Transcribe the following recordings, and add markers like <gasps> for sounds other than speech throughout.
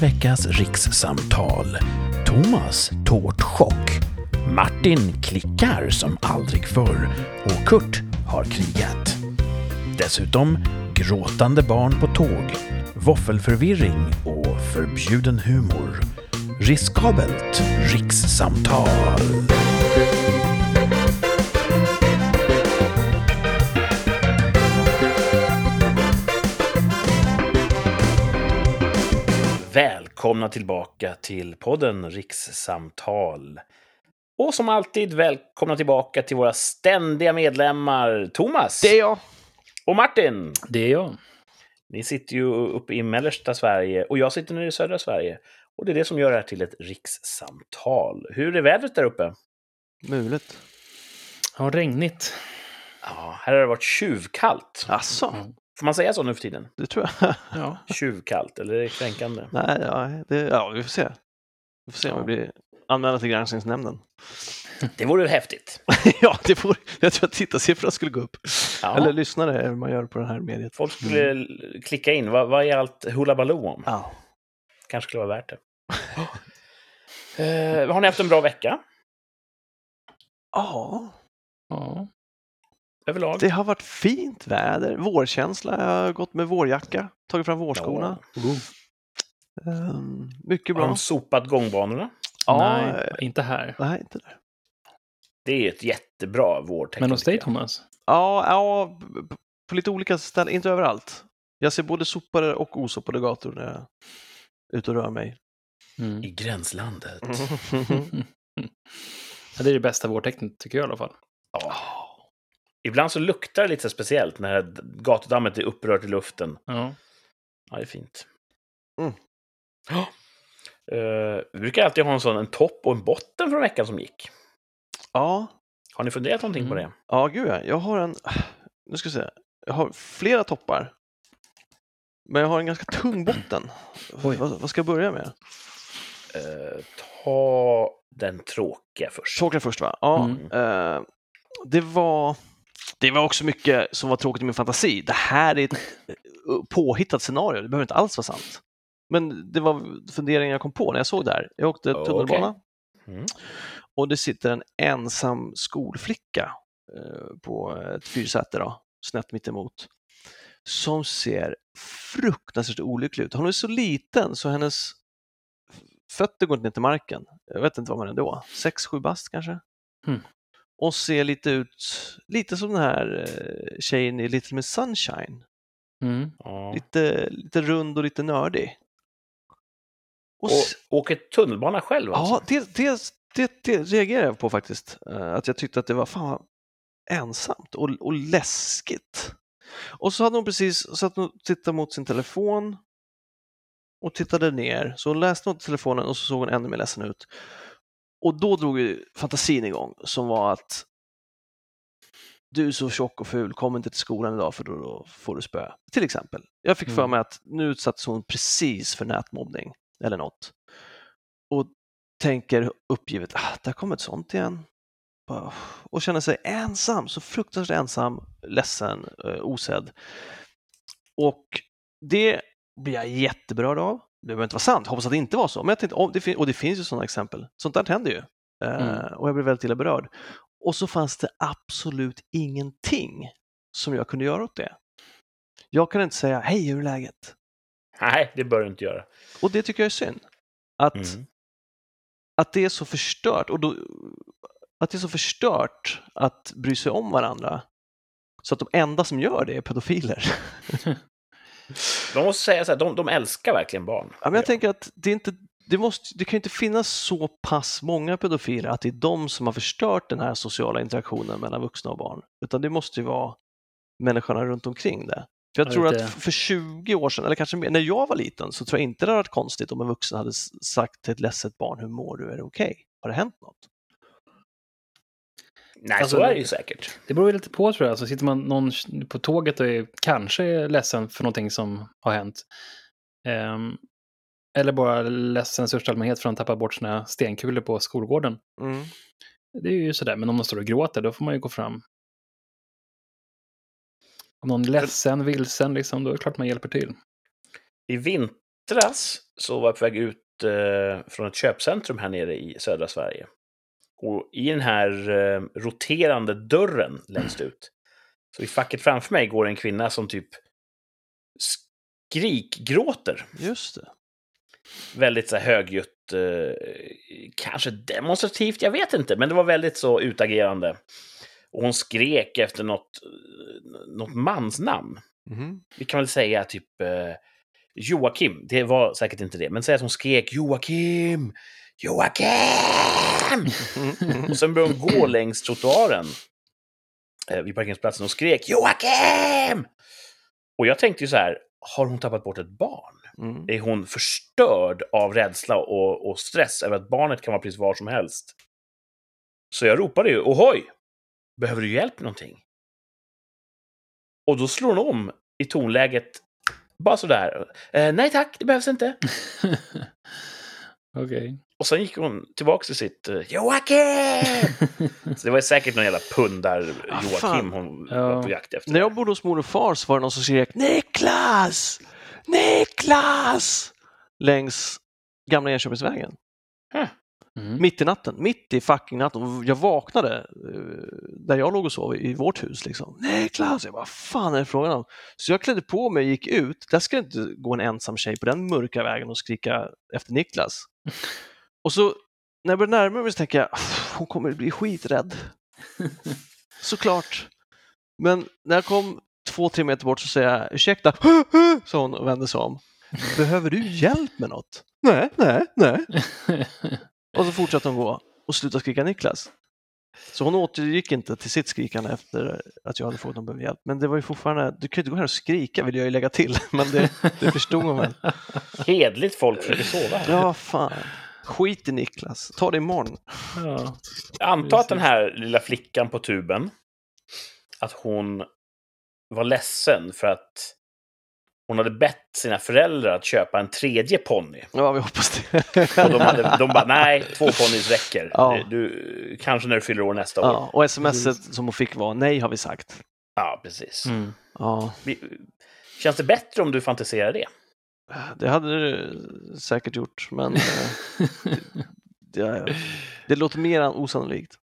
denna veckas rikssamtal. Thomas tårtchock. Martin klickar som aldrig förr och Kurt har krigat. Dessutom gråtande barn på tåg, våffelförvirring och förbjuden humor. Riskabelt rikssamtal. Välkomna tillbaka till podden Rikssamtal. Och som alltid välkomna tillbaka till våra ständiga medlemmar Thomas Det är jag. och Martin. Det är jag. Ni sitter ju uppe i mellersta Sverige och jag sitter nere i södra Sverige. Och det är det som gör det här till ett rikssamtal. Hur är vädret där uppe? Mulet. Ja, regnigt. Ja, här har det varit tjuvkallt. Asså? Mm. Får man säga så nu för tiden? Det tror jag. <laughs> Ja. Tjuvkallt, eller är det kränkande? Nej, ja, det, ja, vi får se. Vi får se om vi blir anmälda till Granskningsnämnden. Det vore häftigt. <laughs> ja, det får, jag tror att tittarsiffrorna skulle gå upp. Ja. Eller lyssnare, hur man gör på det här mediet. Folk skulle l- klicka in. Vad, vad är allt hullabaloo om? Ja. Kanske skulle vara värt det. Eh, har ni haft en bra vecka? Ja, ja. Överlag? det har varit fint väder. Vårkänsla. Jag har gått med vårjacka, tagit fram vårskorna. Ehm, mycket Har bra. de sopat gångbanorna? Ja, Nej, inte här. nej, inte där. Det är ett jättebra vårtecken. Men hos dig. Thomas? Ja, ja, på lite olika ställen, inte överallt. Jag ser både sopade och osopade gator när jag är ute och rör mig. Mm. I gränslandet. <laughs> <laughs> Ja, det är det bästa vårtecknet, tycker jag i alla fall. Ja. Ibland så luktar det lite så speciellt när gatudammet är upprört i luften. Ja. Ja, det är fint. Mm. Ja. Eh, vi brukar alltid ha en sån en topp och en botten från veckan som gick. Ja, Har ni funderat någonting på Mm. det? ja, gud ja. Jag har en, nu ska jag säga, jag har flera toppar. Men jag har en ganska tung botten. Oj. Vad, vad ska jag börja med? Eh, ta den tråkiga först. Tråkiga först va? Ja. Mm. eh, det var det var också mycket som var tråkigt i min fantasi. Det här är ett eh, påhittat scenario, det behöver inte alls vara sant. Men det var funderingar jag kom på när jag såg det här. Jag åkte tunnelbana Mm. och det sitter en ensam skolflicka eh, på ett fyrsäte då, snett mitt emot som ser fruktansvärt olycklig ut. Hon är så liten så hennes fötter går inte ner till marken. Jag vet inte vad man är då, 6-7 bast kanske? Mm. Och ser lite ut, lite som den här eh, tjejen i Little Miss Sunshine. Mm. Ja. Lite, lite rund och lite nördig. Och, Och åker tunnelbana själv alltså? Ja, det, det, det, det reagerade jag på faktiskt. Eh, Att jag tyckte att det var fan ensamt och, och läskigt. Och så hade hon precis satt och tittade mot sin telefon och tittade ner. Så hon läste mot telefonen och så såg hon ännu mer ledsen ut. Och då drog ju fantasin igång som var att du är så tjock och ful, kom inte till skolan idag för då, då får du spö. Till exempel. Jag fick för Mm. mig att nu utsattes hon precis för nätmobbning eller något. Och tänker uppgivet, ah, där kommer ett sånt igen. Och känner sig ensam, så fruktansvärt ensam, ledsen, eh, osedd. Och det blir jag jätteberörd av. Det behöver inte vara sant, hoppas att det inte var så. Men jag tänkte, om det och det finns ju sådana exempel. Sånt där händer ju. Eh, Mm. Och jag blev väldigt illa berörd. Och så fanns det absolut ingenting som jag kunde göra åt det. Jag kan inte säga, hej hur är läget? Nej, det bör du inte göra. Och det tycker jag är synd. Att, Mm. att det är så förstört och då, att det är så förstört att bry sig om varandra. Så att de enda som gör det är pedofiler. <laughs> De måste säga så här, de, de älskar verkligen barn. Ja, men jag tänker att det, är inte, det, måste, det kan ju inte finnas så pass många pedofiler att det är de som har förstört den här sociala interaktionen mellan vuxna och barn. Utan det måste ju vara människorna runt omkring det. För jag Ja, tror att för 20 år sedan, eller kanske mer, när jag var liten så tror jag inte det hade varit konstigt om en vuxen hade sagt till ett ledset barn, hur mår du, är det okej? Har det hänt något? Nej, Alltså, så är det ju säkert. Det beror ju lite på tror jag. Så sitter man någon på tåget och är kanske ledsen för någonting som har hänt. Ehm, eller bara ledsen i största allmänhet för att han tappar bort sina stenkulor på skolgården. Mm. Det är ju sådär, men om man står och gråter då får man ju gå fram. Om någon är ledsen, vilsen, liksom, då är det klart man hjälper till. I vintras så var jag på väg ut eh, från ett köpcentrum här nere i södra Sverige. Och i den här eh, roterande dörren längst ut, så i facket framför mig går en kvinna som typ skrikgråter. Just det. Väldigt så här högljutt, eh, kanske demonstrativt, jag vet inte, men det var väldigt så utagerande. Och hon skrek efter något, något mansnamn. Mhm. Vi kan väl säga typ eh, Joakim. Det var säkert inte det, men säg att hon skrek Joakim! Joakim! <laughs> och sen började hon gå längs trottoaren eh, vid parkeringsplatsen och skrek Joakim! Och jag tänkte ju så här, har hon tappat bort ett barn? Mm. Är hon förstörd av rädsla och, och stress över att barnet kan vara precis var som helst? Så jag ropade ju, ohoj! Behöver du hjälp med någonting? Och då slår hon om i tonläget, bara sådär. Eh, nej tack, det behövs inte. <laughs> Okej. Och sen gick hon tillbaka till sitt eh, Joakim! <laughs> Så det var säkert någon jävla pundar Ah, Joakim fan. hon Ja. var på jakt efter. När jag bodde hos mor och far så var det någon som skrek Niklas! Niklas! Längs Gamla Enköpingsvägen. Mm. Mitt i natten, mitt i fucking natten. Jag vaknade eh, där jag låg och sov i vårt hus. Liksom. Niklas! Jag bara, vad fan är det frågan om? Så jag klädde på mig och gick ut. Där ska det inte gå en ensam tjej på den mörka vägen och skrika efter Niklas. <laughs> Och så när jag började närma mig så tänker jag, "Pff, hon kommer bli skiträdd. <laughs> Såklart. Men när jag kom två, tre meter bort så säger jag, ursäkta, <laughs> sa hon och vände sig om. Behöver du hjälp med något? Nej, nej, nej. Och så fortsatte hon gå och slutade skrika Niklas. Så hon återgick inte till sitt skrikande efter att jag hade hon behövde hjälp. Men det var ju fortfarande, du kan ju inte gå här och skrika vill jag ju lägga till, <laughs> men det, det förstod hon väl. Hedligt folk försöker sova. här. Ja, fan. Skit i Niklas, ta det imorgon. ja. Jag antar att den här lilla flickan på tuben, att hon var ledsen för att hon hade bett sina föräldrar att köpa en tredje ponny. Ja, vi hoppas det. <laughs> Och de, hade, de bara, nej, två ponnys räcker. Ja. Du, kanske när du fyller år nästa år. Ja, och smset som hon fick var nej har vi sagt. Ja, precis. Mm. Ja, Känns det bättre om du fantiserar det? det hade det säkert gjort, men eh, <laughs> det, det låter mer än osannolikt.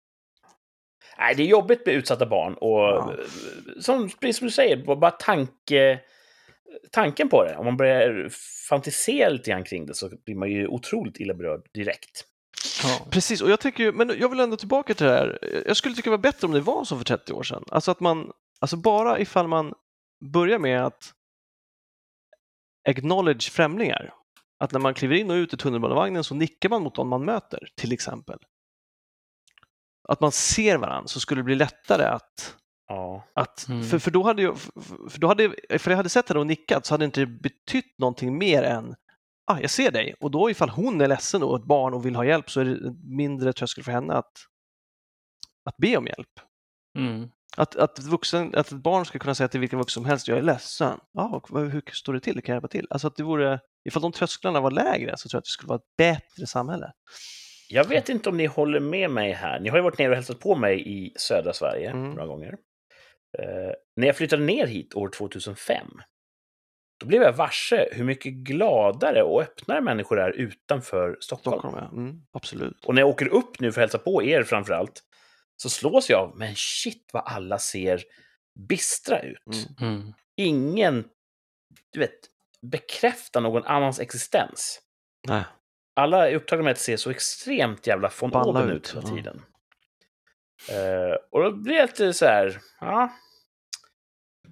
Nej, det är jobbigt med utsatta barn och Ja. som, precis som du säger, bara tanke, tanken på det. Om man börjar fantisera lite grann kring det så blir man ju otroligt illa berörd direkt. Ja. Precis, och jag tycker ju- men jag vill ändå tillbaka till det här. Jag skulle tycka det var bättre om det var så för 30 år sedan. Alltså att man, alltså bara ifall man börjar med att acknowledge främlingar. Att när man kliver in och ut i tunnelbanevagnen så nickar man mot dem man möter, till exempel. Att man ser varandra så skulle det bli lättare att Ja. att, Mm. för, för då hade jag, för, då hade, för jag hade sett henne och nickat så hade inte det betytt någonting mer än ah, jag ser dig och då ifall hon är ledsen och ett barn och vill ha hjälp så är det mindre tröskel för henne att, att be om hjälp. Mm. Att, att, vuxen, att ett barn ska kunna säga till vilken vuxen som helst, jag är ledsen. Ja, och vad- hur står det till? Kan jag hjälpa till? Alltså att det vore, ifall de trösklarna var lägre så tror jag att det skulle vara ett bättre samhälle. Jag vet inte om ni håller med mig här. Ni har ju varit nere och hälsat på mig i södra Sverige Mm. några gånger. Eh, när jag flyttade ner hit år 2005, då blev jag varse hur mycket gladare och öppnare människor är utanför Stockholm. Stockholm, ja. Mm, absolut. Och när jag åker upp nu för att hälsa på er framför allt, så slås jag av, men shit vad alla ser bistra ut. Mm. Mm. Ingen, du vet, bekräftar någon annans existens. Nej. Alla är upptagna med att se så extremt jävla von Balla oben ut, hela tiden. Eh, och då blir jag lite så här, ja,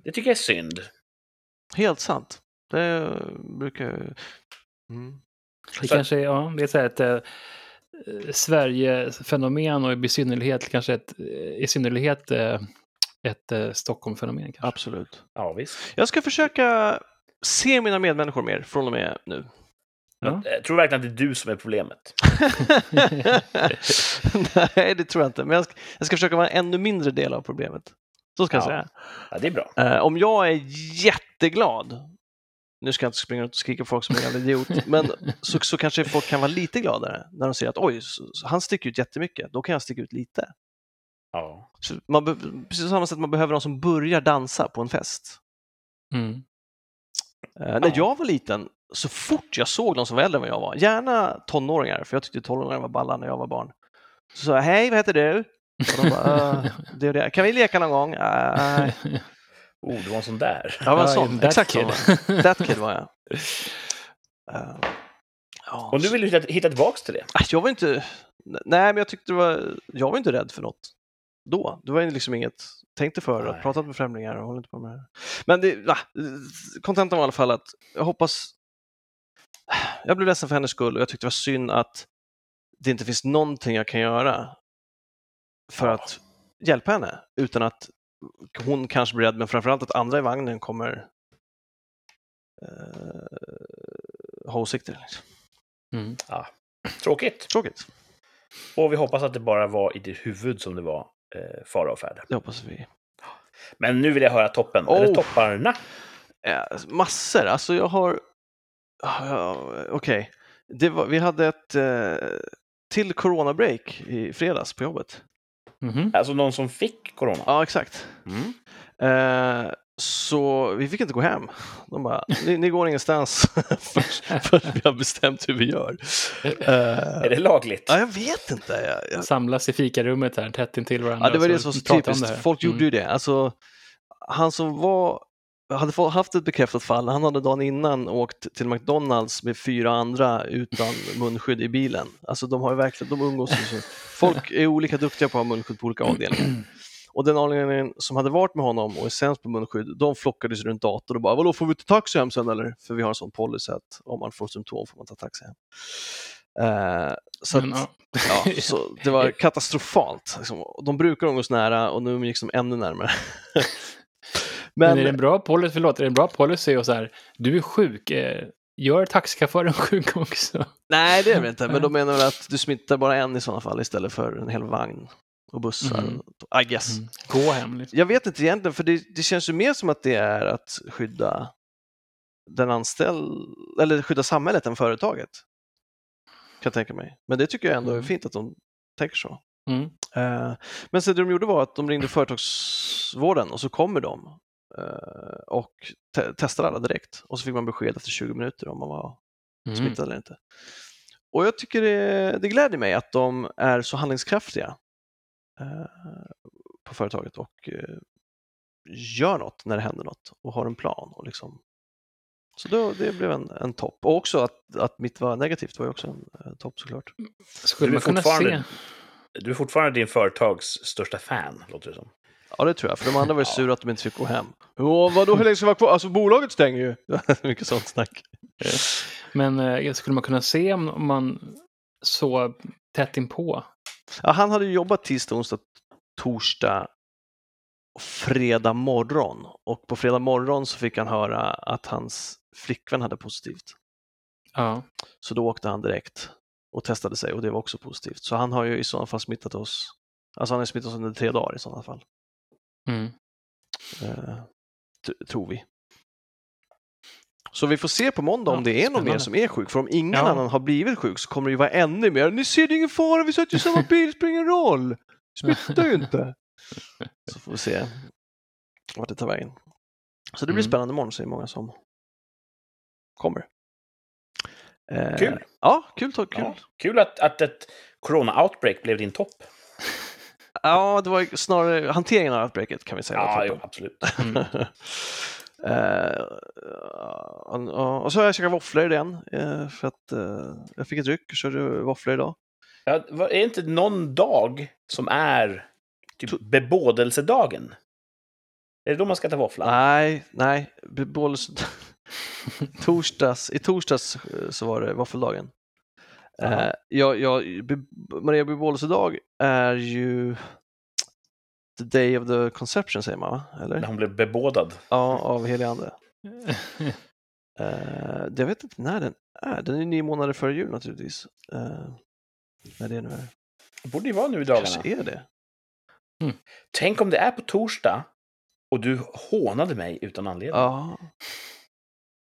det tycker jag är synd. Helt sant. Det brukar jag... Mm. Det Så- kanske är, ja, det är så här ett eh, Sverige-fenomen och i synnerhet kanske ett, eh, i synnerhet eh, ett eh, Stockholm-fenomen. Kanske. Absolut. Ja, visst. Jag ska försöka se mina medmänniskor mer från och med nu. Ja. Jag tror verkligen att det är du som är problemet. <laughs> Nej, det tror jag inte. Men jag ska, jag ska försöka vara en ännu mindre del av problemet. Så ska jag Ja. säga. Ja, det är bra. Eh, om jag är jätteglad, nu ska jag inte springa runt och skrika på folk som är en idiot, <laughs> men så, så kanske folk kan vara lite gladare när de ser att oj, han sticker ut jättemycket, då kan jag sticka ut lite. Ja. Så man precis på samma sätt man behöver någon som börjar dansa på en fest. Mm. Eh, när Ja. jag var liten så fort jag såg någon som var äldre än vad jag var, gärna tonåringar, för jag tyckte tonåringar var balla när jag var barn, så sa jag hej, vad heter du? Och de bara, "Eh, det och det. Kan vi leka någon gång? "Eh, <laughs> Oh, det var en sån där. Jag var en Ja, sån, that exakt kid. That kid var jag. <laughs> Eh, ja, Och du hitta, hitta tillbaks till det. Jag var inte, nej men jag tyckte det var, jag var inte rädd för något då. Det var liksom inget, tänkte för, Nej. pratat med främlingar och hållit inte på med det här. Men det, kontentan var i alla fall att jag hoppas, jag blev ledsen för hennes skull och jag tyckte det var synd att det inte finns någonting jag kan göra för Ja. att hjälpa henne utan att hon kanske blir rädd, men framförallt att andra i vagnen kommer eh, ha åsikter. Liksom. Mm. Tråkigt. Tråkigt, Och vi hoppas att det bara var i ditt huvud som det var eh, fara och färde. det hoppas vi. Men nu vill jag höra toppen, Oh. eller topparna. Eh, massor, alltså jag har... Ah, Okej, Det var- vi hade ett eh, till coronabreak i fredags på jobbet. Mhm. Alltså någon som fick corona. Ja, exakt. Mm. Eh, så vi fick inte gå hem. De bara, ni, ni går ingenstans <laughs> förrän vi har bestämt hur vi gör. Eh, Är det lagligt? ja, jag vet inte. Jag, jag, Samlas i fikarummet här, tätt intill varandra. Ja, det var det som var så typiskt. Folk gjorde Mm. ju det. Alltså, han som var, hade haft ett bekräftat fall, han hade dagen innan åkt till McDonalds med fyra andra utan munskydd i bilen. Alltså de har verkligen, de umgås. Folk är olika duktiga på att ha munskydd på olika avdelningar. Och den avdelningen som hade varit med honom och är sämst på munskydd, de flockades runt datorn och bara “Vadå, får vi ta taxi hem sen eller?” För vi har en sån policy att om man får symptom får man ta taxi hem. Eh, så att, Men, ja. <laughs> Så det var katastrofalt. Liksom. De brukar umgås nära och nu umgicks de ännu närmare. Men, Men, är det en bra policy, förlåt, är det en bra policy och så här, du är sjuk, eh, gör taxichauffören <laughs> sjuk också? nej, det är det inte. Men de menar väl att du smittar bara en i sådana fall istället för en hel vagn och bussar. Mm. I guess. Mm. Gå hem liksom. Jag vet inte egentligen, för det, det känns ju mer som att det är att skydda den anställd, eller skydda samhället än företaget. Kan jag tänka mig. Men det tycker jag ändå är Mm. fint att de tänker så. Mm. Eh, Men så det de gjorde var att de ringde företagsvården och så kommer de och te- testar alla direkt. Och så fick man besked efter 20 minuter om man var Mm. smittad eller inte. Och jag tycker det, det gläder mig att de är så handlingskraftiga eh, på företaget och eh, gör något när det händer något och har en plan. Och liksom. Så då, det blev en, en topp. Och också att, att mitt var negativt var ju också en eh, topp såklart. Skulle Du är man kunna fortfarande- se... Du är fortfarande din företags största fan, låter det som. Ja, det tror jag, för de andra var ju Ja. sura att de inte fick gå hem. Vadå, hur länge ska vi vara kvar? Alltså, bolaget stänger ju. <laughs> Mycket sånt snack. Men eh, skulle man kunna se om om man så tätt inpå? Ja, han hade ju jobbat tisdag, onsdag, torsdag och fredag morgon. Och på fredag morgon så fick han höra att hans flickvän hade positivt. Ja. Så då åkte han direkt och testade sig och det var också positivt. Så han har ju i sådana fall smittat oss. Alltså han har smittat oss under tre dagar i sådana fall. Mm. Eh, tror vi. Så vi får se på måndag om Ja, det är någon mer som är sjuk. För om ingen Ja. annan har blivit sjuk så kommer det ju vara ännu mer. Ni ser det är ingen fara, vi satt ju i samma bil, det spelar ingen roll. Smittar ju inte. <laughs> Så får vi se vart det tar vägen. Så det blir Mm. spännande imorgon, säger många som kommer. Eh, Kul. Ja, kul. Kul. Ja. Kul att, att ett corona-outbreak blev din topp. Ja, det var snarare hanteringen av outbreaket kan vi säga. Ja, jo, absolut. Mm. <laughs> Eh, och- och så har jag käkat våfflor igen eh, för att eh, jag fick ett ryck och körde våfflor idag. Ja, är det inte någon dag som är typ bebådelsedagen? Är det då man ska ta våfflan? Nej, nej, bebådelse... <laughs> torsdags, I torsdags eh, så var det våffeldagen. Eh, jag, jag, Maria bebådelsedag är ju the day of the conception säger man va? När Eller? hon blev bebådad. Ja, av helig ande. <laughs> Eh, jag vet inte när den är. Den är nio månader före jul naturligtvis. Eh, när det nu är. Det borde ju vara nu i dagarna. Kanske är det. Tänk om det är på torsdag och du hånade mig utan anledning. Ja.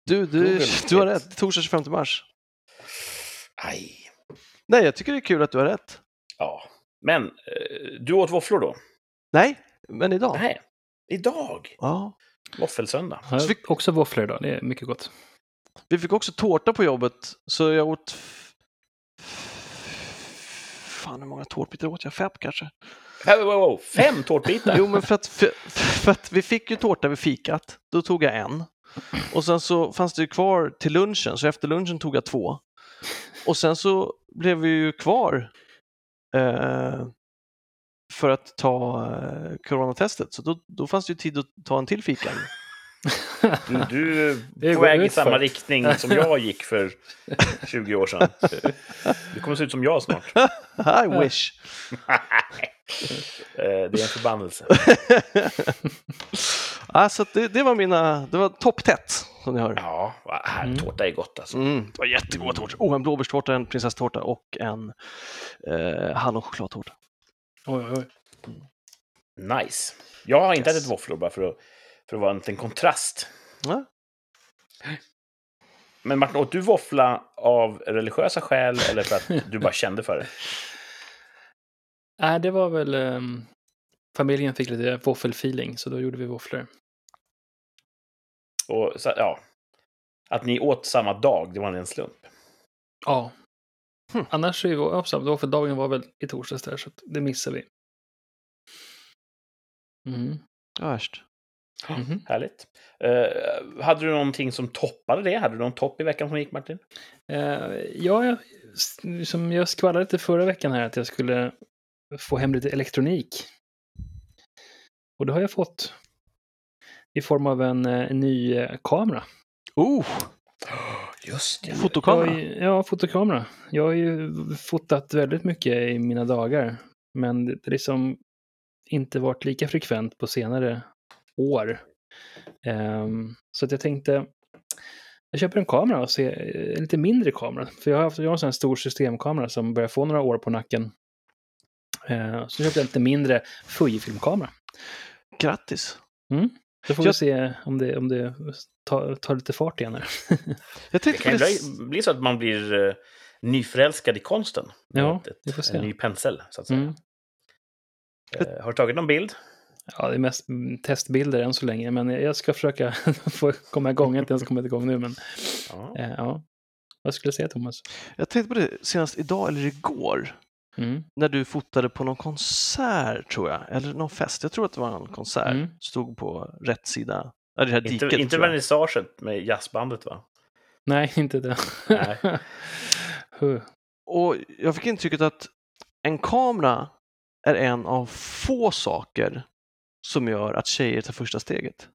Du, du, du har rätt. Torsdag 25 mars. Aj. Nej, jag tycker det är kul att du har rätt. Ja. Men, eh, du åt våfflor då? Nej, men idag. Nej. Idag? Ja. Våffelsöndag. Jag har också våfflor idag, det är mycket gott. Vi fick också tårta på jobbet, så jag åt... Fan, hur många tårtbitar åt jag? Fem kanske? Wow, wow, wow. Fem tårtbitar? <laughs> Jo, men för att, för, för att vi fick ju tårta vid fikat. Då tog jag en. Och sen så fanns det ju kvar till lunchen, så efter lunchen tog jag två. Och sen så blev vi ju kvar eh, för att ta eh, coronatestet, så då, då fanns det ju tid att ta en till fika. <laughs> Du, är på väg i för. samma riktning som jag <laughs> gick för 20 år sedan. Du kommer se ut som jag snart. <laughs> I wish! Eh, Det är en förbannelse. <laughs> alltså, att det, det var mina, det var topptätt som ni hör. Ja, här, Mm. tårta är gott alltså. Mm, det var jättegoda tårtor. Oh, en blåbärstårta, en prinsesstårta och en eh, hallonchokladtårta. Oj, oj, oj. Nice. Jag har inte Yes. ätit våfflor bara för att, för att vara en liten kontrast. Ja. Men Martin, åt du våffla av religiösa skäl eller för att du bara kände för det? <laughs> Nej, det var väl... ehm, familjen fick lite våffelfeeling, så då gjorde vi våfflor. Och, så, ja, att ni åt samma dag, det var en slump. Ja. Hm. Annars är ju så våffeldagen var väl i torsdags där, så det missar vi. Mm. Ja, värst. Mhm. Härligt. Eh, hade du någonting som toppade det? Hade du någon topp i veckan som gick, Martin? Eh, ja, jag, som jag skvallrade lite förra veckan här att jag skulle få hem lite elektronik. Och det har jag fått. I form av en, eh, en ny eh, kamera. Oh, Just det. fotokamera. Ju- Ja, fotokamera. Jag har ju fotat väldigt mycket i mina dagar. Men det har liksom inte varit lika frekvent på senare år. Ehm, så att jag tänkte, jag köper en kamera och ser en lite mindre kamera. För jag har, haft, jag har en sån här stor systemkamera som börjar få några år på nacken. Ehm, så köpte jag en lite mindre Fujifilmkamera. Grattis! Då får vi Jag- se om det, om det tar, tar lite fart igen här. <laughs> Jag Det kan det... bli, bli så att man blir eh, nyförälskad i konsten. Ja, Ett- vi får se. En ny pensel, så att säga. Mm. Eh, har du tagit någon bild? Ja, det är mest mm, testbilder än så länge, men jag ska försöka <laughs> få komma igång. Jag har inte ens kommit igång nu, men Ja. eh, ja. Vad skulle du säga, Thomas? Jag tänkte på det senast idag eller igår. Mm. När du fotade på någon konsert, tror jag. Eller någon fest. Jag tror att det var en konsert. Mm. Stod på rätt sida. Ja, det här diket, Inte, inte vernissaget med jazzbandet, va? Nej, <laughs> inte det. Nej. <laughs> Huh. Och jag fick intrycket att en kamera är en av få saker som gör att tjejer tar första steget.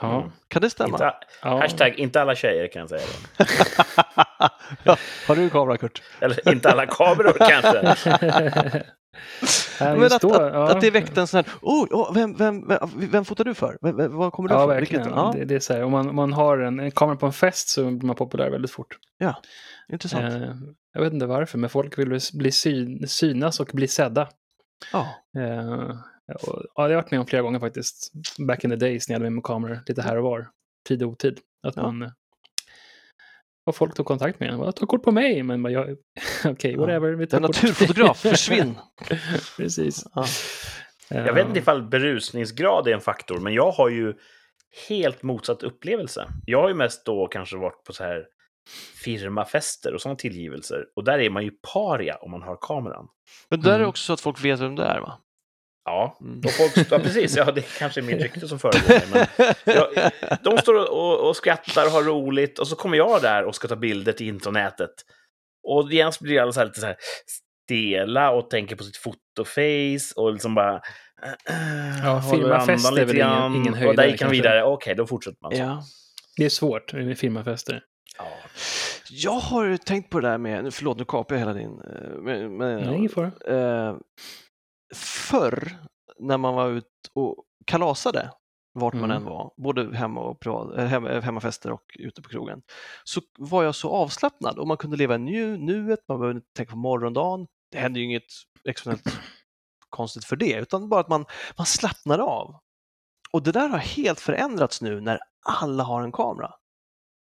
ja. Mm. Kan det stämma? Inte, ja. hashtag inte alla tjejer, kan jag säga. <laughs> ja, har du en kamera, Kurt? Eller inte alla kameror, <laughs> kanske. Men att, att, ja. att det väckte en sån här, oh, oh, vem, vem, vem, vem fotar du för? Vem, vem, vad kommer du Ja, ifrån? verkligen. Vilket- ja, Det, det är så här, om man, om man har en, en kamera på en fest så blir man populär väldigt fort. intressant. Eh, jag vet inte varför, men folk vill bli syn, synas och bli sedda. Ja. Eh, och, ja, det har jag varit med om flera gånger faktiskt. Back in the days när jag hade med mig kameror lite här och var. Tid och otid. Att Ja. man... Och folk tog kontakt med en. "Bara, Ta kort på mig! Men bara, jag- <laughs> okej, Ja. whatever. Vi tar kort. naturfotograf, <laughs> försvinn! Precis. Ja. Jag vet inte ifall berusningsgrad är en faktor, men jag har ju helt motsatt upplevelse. Jag har ju mest då kanske varit på så här firmafester och sådana tillgivelser. Och där är man ju paria om man har kameran. Men där är det Mm. också så att folk vet vem det är, va? Ja, Mm. och folk, ja precis, ja, det kanske är mitt rykte som föregår mig. Men jag, de står och, och skrattar och har roligt och så kommer jag där och ska ta bilder till intranätet. Och genast blir alla så här lite så här stela och tänker på sitt fotoface och liksom bara... Ja, håller firmafest är väl ingen- ingen Och höjdare där gick han vidare. Okej, då fortsätter man så. Ja. Det är svårt med firmafester. Ja. Jag har ju tänkt på det där med, nu- förlåt nu kapar jag hela din... eh, Men, men, Nej, ingen fara. Eh, förr när man var ute och kalasade, vart man Mm. än var, både hemma och privat, eh, hem, hemmafester och ute på krogen, så var jag så avslappnad och man kunde leva nu, nuet, man behövde inte tänka på morgondagen. Det hände ju inget exceptionellt konstigt för det, utan bara att man, man slappnade av. Och det där har helt förändrats nu när alla har en kamera.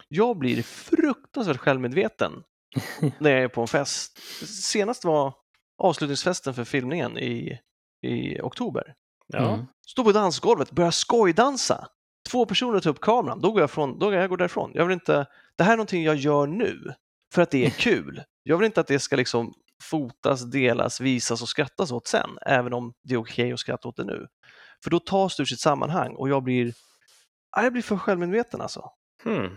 Jag blir fruktansvärt självmedveten <laughs> när jag är på en fest. Senast var avslutningsfesten för filmningen i, i oktober. Ja. Mm. Stå på dansgolvet, börja skojdansa. två personer tar upp kameran, då går jag, från, då går jag går därifrån. Jag vill inte, det här är någonting jag gör nu för att det är <laughs> kul. Jag vill inte att det ska liksom fotas, delas, visas och skrattas åt sen, även om det är okej att skratta åt det nu. För då tas det ur sitt sammanhang och jag blir, ja, jag blir för självmedveten alltså. Mm.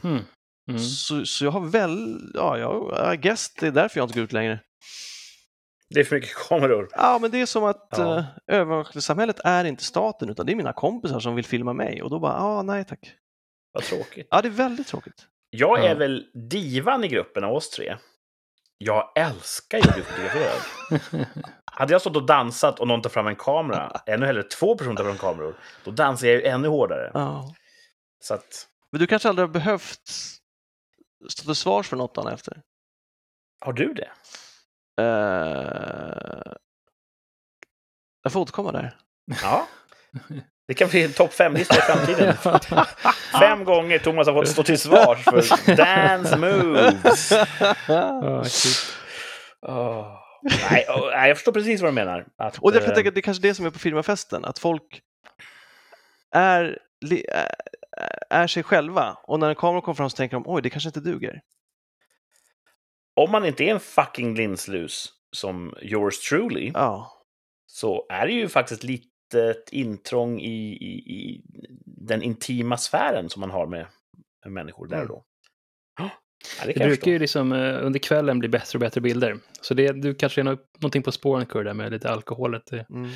Mm. Så, så jag har väl, ja, jag, I guess det är därför jag inte går ut längre. Det är för mycket kameror. Ja, men det är som att Ja. ja. övervakningssamhället är inte staten, utan det är mina kompisar som vill filma mig och då bara, ja, nej tack. Vad tråkigt. Ja, det är väldigt tråkigt. Jag är Ja. väl divan i gruppen av oss tre. Jag älskar ju att bli fotograferad. Hade jag stått och dansat och någon tar fram en kamera, ännu hellre två personer tar fram kameror, då dansar jag ju ännu hårdare. Ja. Så att, Men du kanske aldrig har behövt stå till svars för något dagen efter? har du det? Eh, jag får återkomma där. Ja. Det kan bli en topp fem-lista i <laughs> framtiden. Fem gånger Thomas har fått stå till svars för dance moves. <laughs> Åh. Nej, jag förstår precis vad du menar. Att, Och därför eh, tänker jag att det är kanske det som är på firmafesten, att folk är- är sig själva och när en kamera kommer fram så tänker de oj, det kanske inte duger. Om man inte är en fucking linslus som yours truly, Ja, så är det ju faktiskt lite intrång i, i, i den intima sfären som man har med, med människor där och då. Ja, det Det brukar ju liksom eh, under kvällen bli bättre och bättre bilder. Så det, du kanske är nå- någonting på spåren, Kurre, där med lite alkoholet. Det, mm.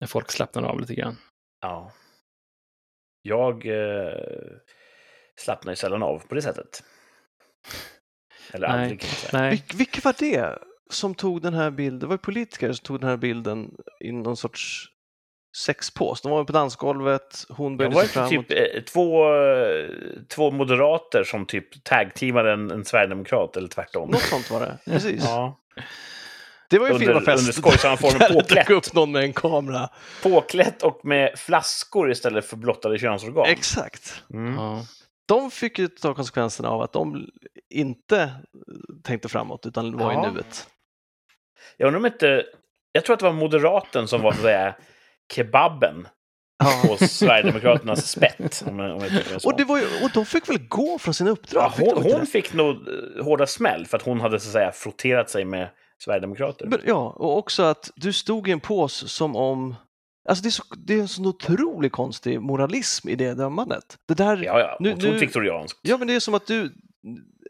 när folk slappnar av lite grann. Ja. Jag eh, slappnar ju sällan av på det sättet. Eller Nej, aldrig. Nej. Vil, vilka var det som tog den här bilden? Det var ju politiker som tog den här bilden i någon sorts sexpås. De var ju på dansgolvet, hon Det böjde var sig inte framåt. typ eh, två, eh, två moderater som typ tag-teamade en, en sverigedemokrat, eller tvärtom. Något sånt var det, precis. Ja. Det var ju Under- firmafest. under skojsamma former där det påklätt. dök upp någon med en kamera. Påklätt och med flaskor istället för blottade könsorgan. Exakt. Mm. Ja. De fick ju ta konsekvenserna av att de inte tänkte framåt utan var Ja. i nuet. Jag undrar om inte... Jag tror att det var moderaten som var så att säga kebaben på Sverigedemokraternas spett. Om, jag- om jag. Och, det var ju, och de fick väl gå från sina uppdrag? ja, Fick hon, inte hon fick nog eh, hårda smäll för att hon hade så att säga frotterat sig med Sverigedemokrater. Ja, och också att du stod i en pås som om... Alltså det är, så, det är en sån otroligt konstig moralism i det dömandet. Det där, Ja, ja. Nu- Otroligt nu- viktorianskt. ja men det är som att du...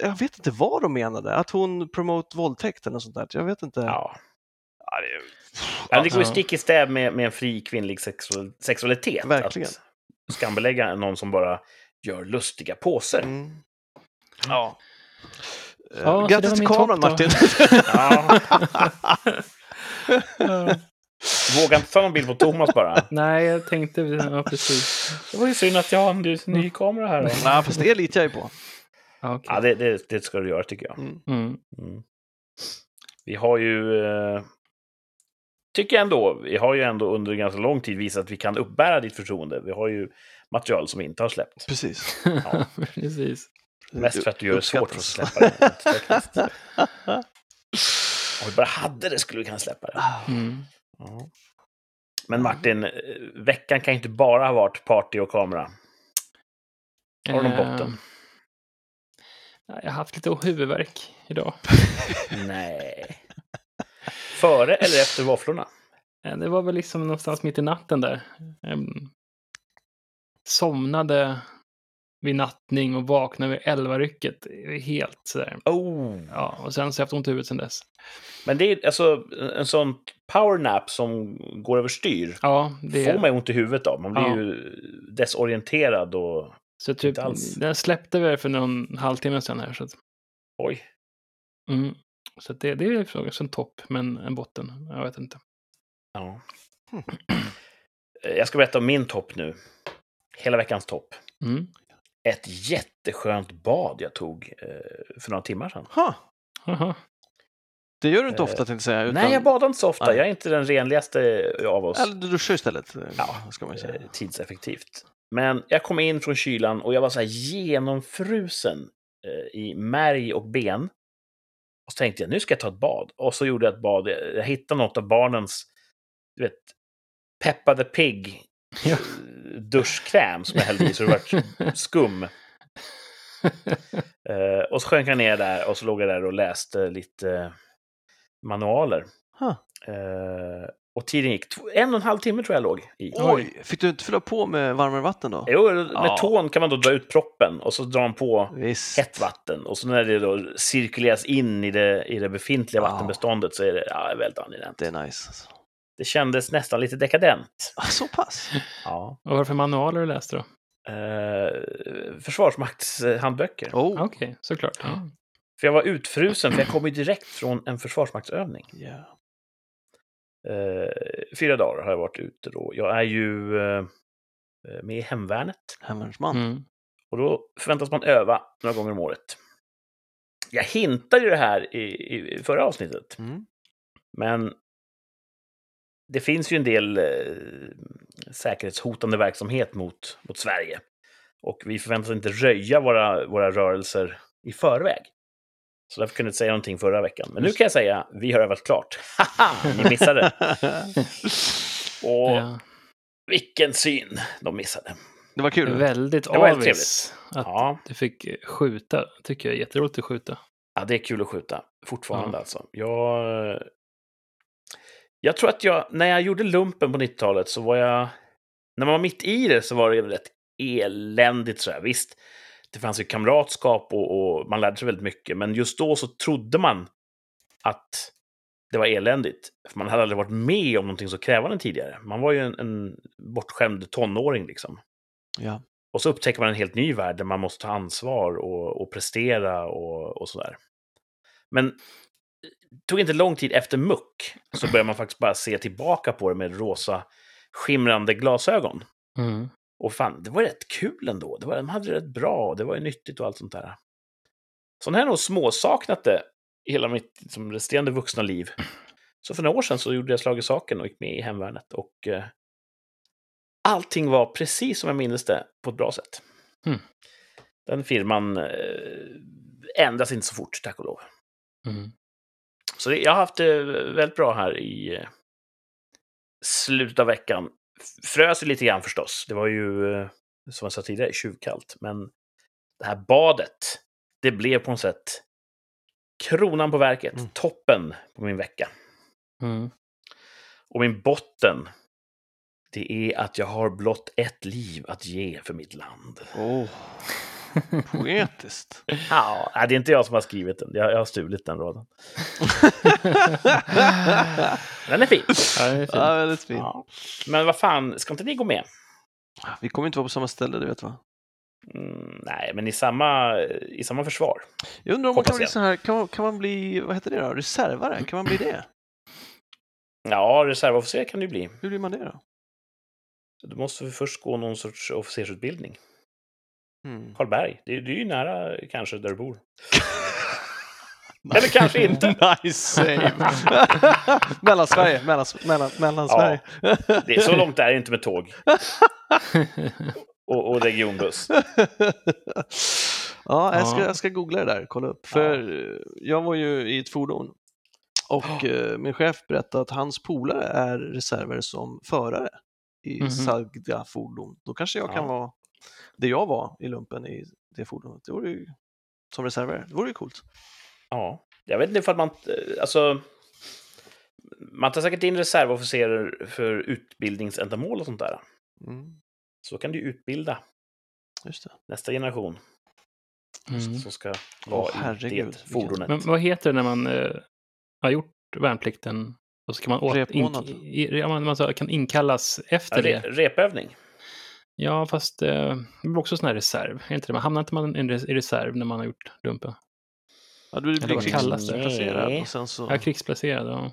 Jag vet inte vad de menade, att hon promote våldtäkt eller något sånt där. Jag vet inte. Ja. Ja, det är- Ja, det går ju Ja. stick i stäv med, med en fri kvinnlig sexual, sexualitet. Verkligen. Att skambelägga någon som bara gör lustiga påser. Mm. Ja. Eh, Ja, Grattis till kameran. Martin! <laughs> Ja. <laughs> Våga inte ta någon bild på Thomas bara. <laughs> Nej, jag tänkte... Ja, precis. Det var ju synd att jag har en ny, kamera här. Då. <laughs> Nej, fast det litar jag ju på. Ja, okej. Ja, det, det, det ska du göra tycker jag. Mm. Mm. Mm. Vi har ju... Eh, tycker jag ändå, vi har ju ändå under ganska lång tid visat att vi kan uppbära ditt förtroende. Vi har ju material som inte har släppt. Precis. Ja. <laughs> precis. Mest för att du gör det svårt för oss att släppa det. Om vi bara hade det skulle vi kunna släppa det. Mm. Ja. Men Martin, eh, veckan kan ju inte bara ha varit party och kamera. Har du någon Eh, botten? Jag har haft lite huvudvärk idag. <laughs> Nej. Före eller efter våfflorna? Eh, Det var väl liksom någonstans mitt i natten där. Somnade vid nattning och vaknade vid elvarycket. Helt sådär. Oh. Ja, och sen så har jag haft ont i huvudet sen dess. Men det är alltså en sån powernap som går överstyr. Ja, det får man ju ont i huvudet av. Man blir Ja. ju desorienterad och... Så typ, inte alls. den släppte väl för någon halvtimme sedan här. Så, att, Oj. mm. så att det, det är också en topp, men en botten. Jag vet inte. Ja. Hmm. <clears throat> Jag ska berätta om min topp nu. Hela veckans topp. Mm. Ett jätteskönt bad jag tog eh, för några timmar sedan. Ha, Aha. det gör du inte Eh, ofta tänkte jag säga. Utan, Nej, jag badar inte så ofta. Nej. Jag är inte den renligaste av oss. Eller du duschar istället, Ja, ska man ju säga. eh, tidseffektivt. Men jag kom in från kylan och jag var så här genomfrusen eh, i märg och ben. Och så tänkte jag, nu ska jag ta ett bad. Och så gjorde jag ett bad. Jag hittade något av barnens, du vet, Peppa the Pig Ja. Duschkräm som jag hällde i så det vart skum. <laughs> Eh, och så sjönk jag ner där och så låg jag där och läste lite manualer. Huh. Eh, och tiden gick, en och en halv timme tror jag låg i. Oj, fick du inte fylla på med varmare vatten då? Jo, med Ja. tån kan man då dra ut proppen och så drar man på Visst. hett vatten. Och så när det då cirkuleras in i det, i det befintliga Ja. vattenbeståndet så är det ja, väldigt angenämt. Det är nice. alltså. Det kändes nästan lite dekadent. Ah, så pass? <laughs> Ja. Och vad var det för manualer du läste då? Eh, försvarsmaktshandböcker. Oh. Okej, såklart. Ja. För jag var utfrusen, för jag kom ju direkt från en försvarsmaktsövning. Yeah. Eh, fyra dagar har jag varit ute då. Jag är ju eh, med i hemvärnet. Hemvärnsman. Mm. Och då förväntas man öva några gånger om året. Jag hintade ju det här i, i förra avsnittet. Mm. Men det finns ju en del eh, säkerhetshotande verksamhet mot, mot Sverige. Och vi förväntas inte röja våra, våra rörelser i förväg. Så därför kunde jag inte säga någonting förra veckan. Men nu kan jag säga, vi har övat klart. Haha, ni missade. <laughs> Och Ja. vilken syn de missade. det var kul. väldigt Det var helt avis att Ja, du fick skjuta. tycker jag är jätteroligt att skjuta. ja, det är kul att skjuta. Fortfarande Ja. alltså. Jag, jag tror att jag, när jag gjorde lumpen på 90-talet så var jag... När man var mitt i det så var det rätt eländigt så här. Visst, det fanns ju kamratskap och, och man lärde sig väldigt mycket. Men just då så trodde man att det var eländigt. För man hade aldrig varit med om någonting så krävande tidigare. Man var ju en, en bortskämd tonåring liksom. Ja. Och så upptäcker man en helt ny värld där man måste ta ansvar och, och prestera och, och sådär. Men tog inte lång tid efter muck så börjar man faktiskt bara se tillbaka på det med rosa skimrande glasögon. Mm. Och fan, det var rätt kul ändå. Det var, de hade det rätt bra och det var ju nyttigt och allt sånt där. Så har jag nog småsaknat det hela mitt liksom, resterande vuxna liv. Så för några år sedan så gjorde jag slag i saken och gick med i hemvärnet. Och eh, allting var precis som jag minns det på ett bra sätt. Mm. Den firman eh, ändras inte så fort, tack och lov. Mm. Så det, jag har haft det väldigt bra här i eh, slutet av veckan. Frös lite grann förstås. Det var ju, eh, som jag sa tidigare, tjuvkallt. Men det här badet, det blev på något sätt kronan på verket. Mm. Toppen på min vecka. Mm. Och min botten, det är att jag har blott ett liv att ge för mitt land. Oh. <laughs> Poetiskt. Ja, det är inte jag som har skrivit den. Jag, jag har stulit den raden. <laughs> Den är fin. Ja, det är fint. ja, väldigt fint. Ja. Men vad fan, ska inte ni gå med? Vi kommer inte vara på samma ställe, du vet va? Mm, nej, men i samma, i samma försvar. Jag undrar om man kan bli så här, kan man, kan man bli, vad heter det då, reservare? Kan man bli det? Ja, reservofficer kan du bli. Hur blir man det då? Du måste först gå någon sorts officersutbildning. Mm. Karlberg, det, är- det är ju nära kanske där du bor. <laughs> Eller kanske inte. <laughs> nice save! <laughs> mellan Sverige, mellan, mellan, mellan Ja. Sverige. Det är så långt är det inte med tåg och, och regionbuss. ja, jag ska, Ja. jag ska googla det där, kolla upp. För eh, jag var ju i ett fordon och eh, min chef berättade att hans polare är reserver som förare i Mhm. sagda fordon. Då kanske jag kan Ja. vara det jag var i lumpen i det fordonet. Det vore ju som reservare. Det vore ju coolt. Ja, jag vet inte för att man... eh, Alltså... Man tar säkert in reservofficerer för utbildningsändamål och sånt där. Mm, Så kan du utbilda just det. nästa generation Mm. som ska vara Åh, i det fordonet. Men vad heter det när man eh, har gjort värnplikten och så kan man, åt, Repmånad. i, ja, man, man så kan inkallas efter Ja, det? re, repövning. Ja, fast eh, det blir också sån här reserv. Är inte det? Man hamnar inte man i res- i reserv när man har gjort lumpen? Ja, du blir vad kallas det? krigsplacerad och sen så... Ja, krigsplacerad. Ja.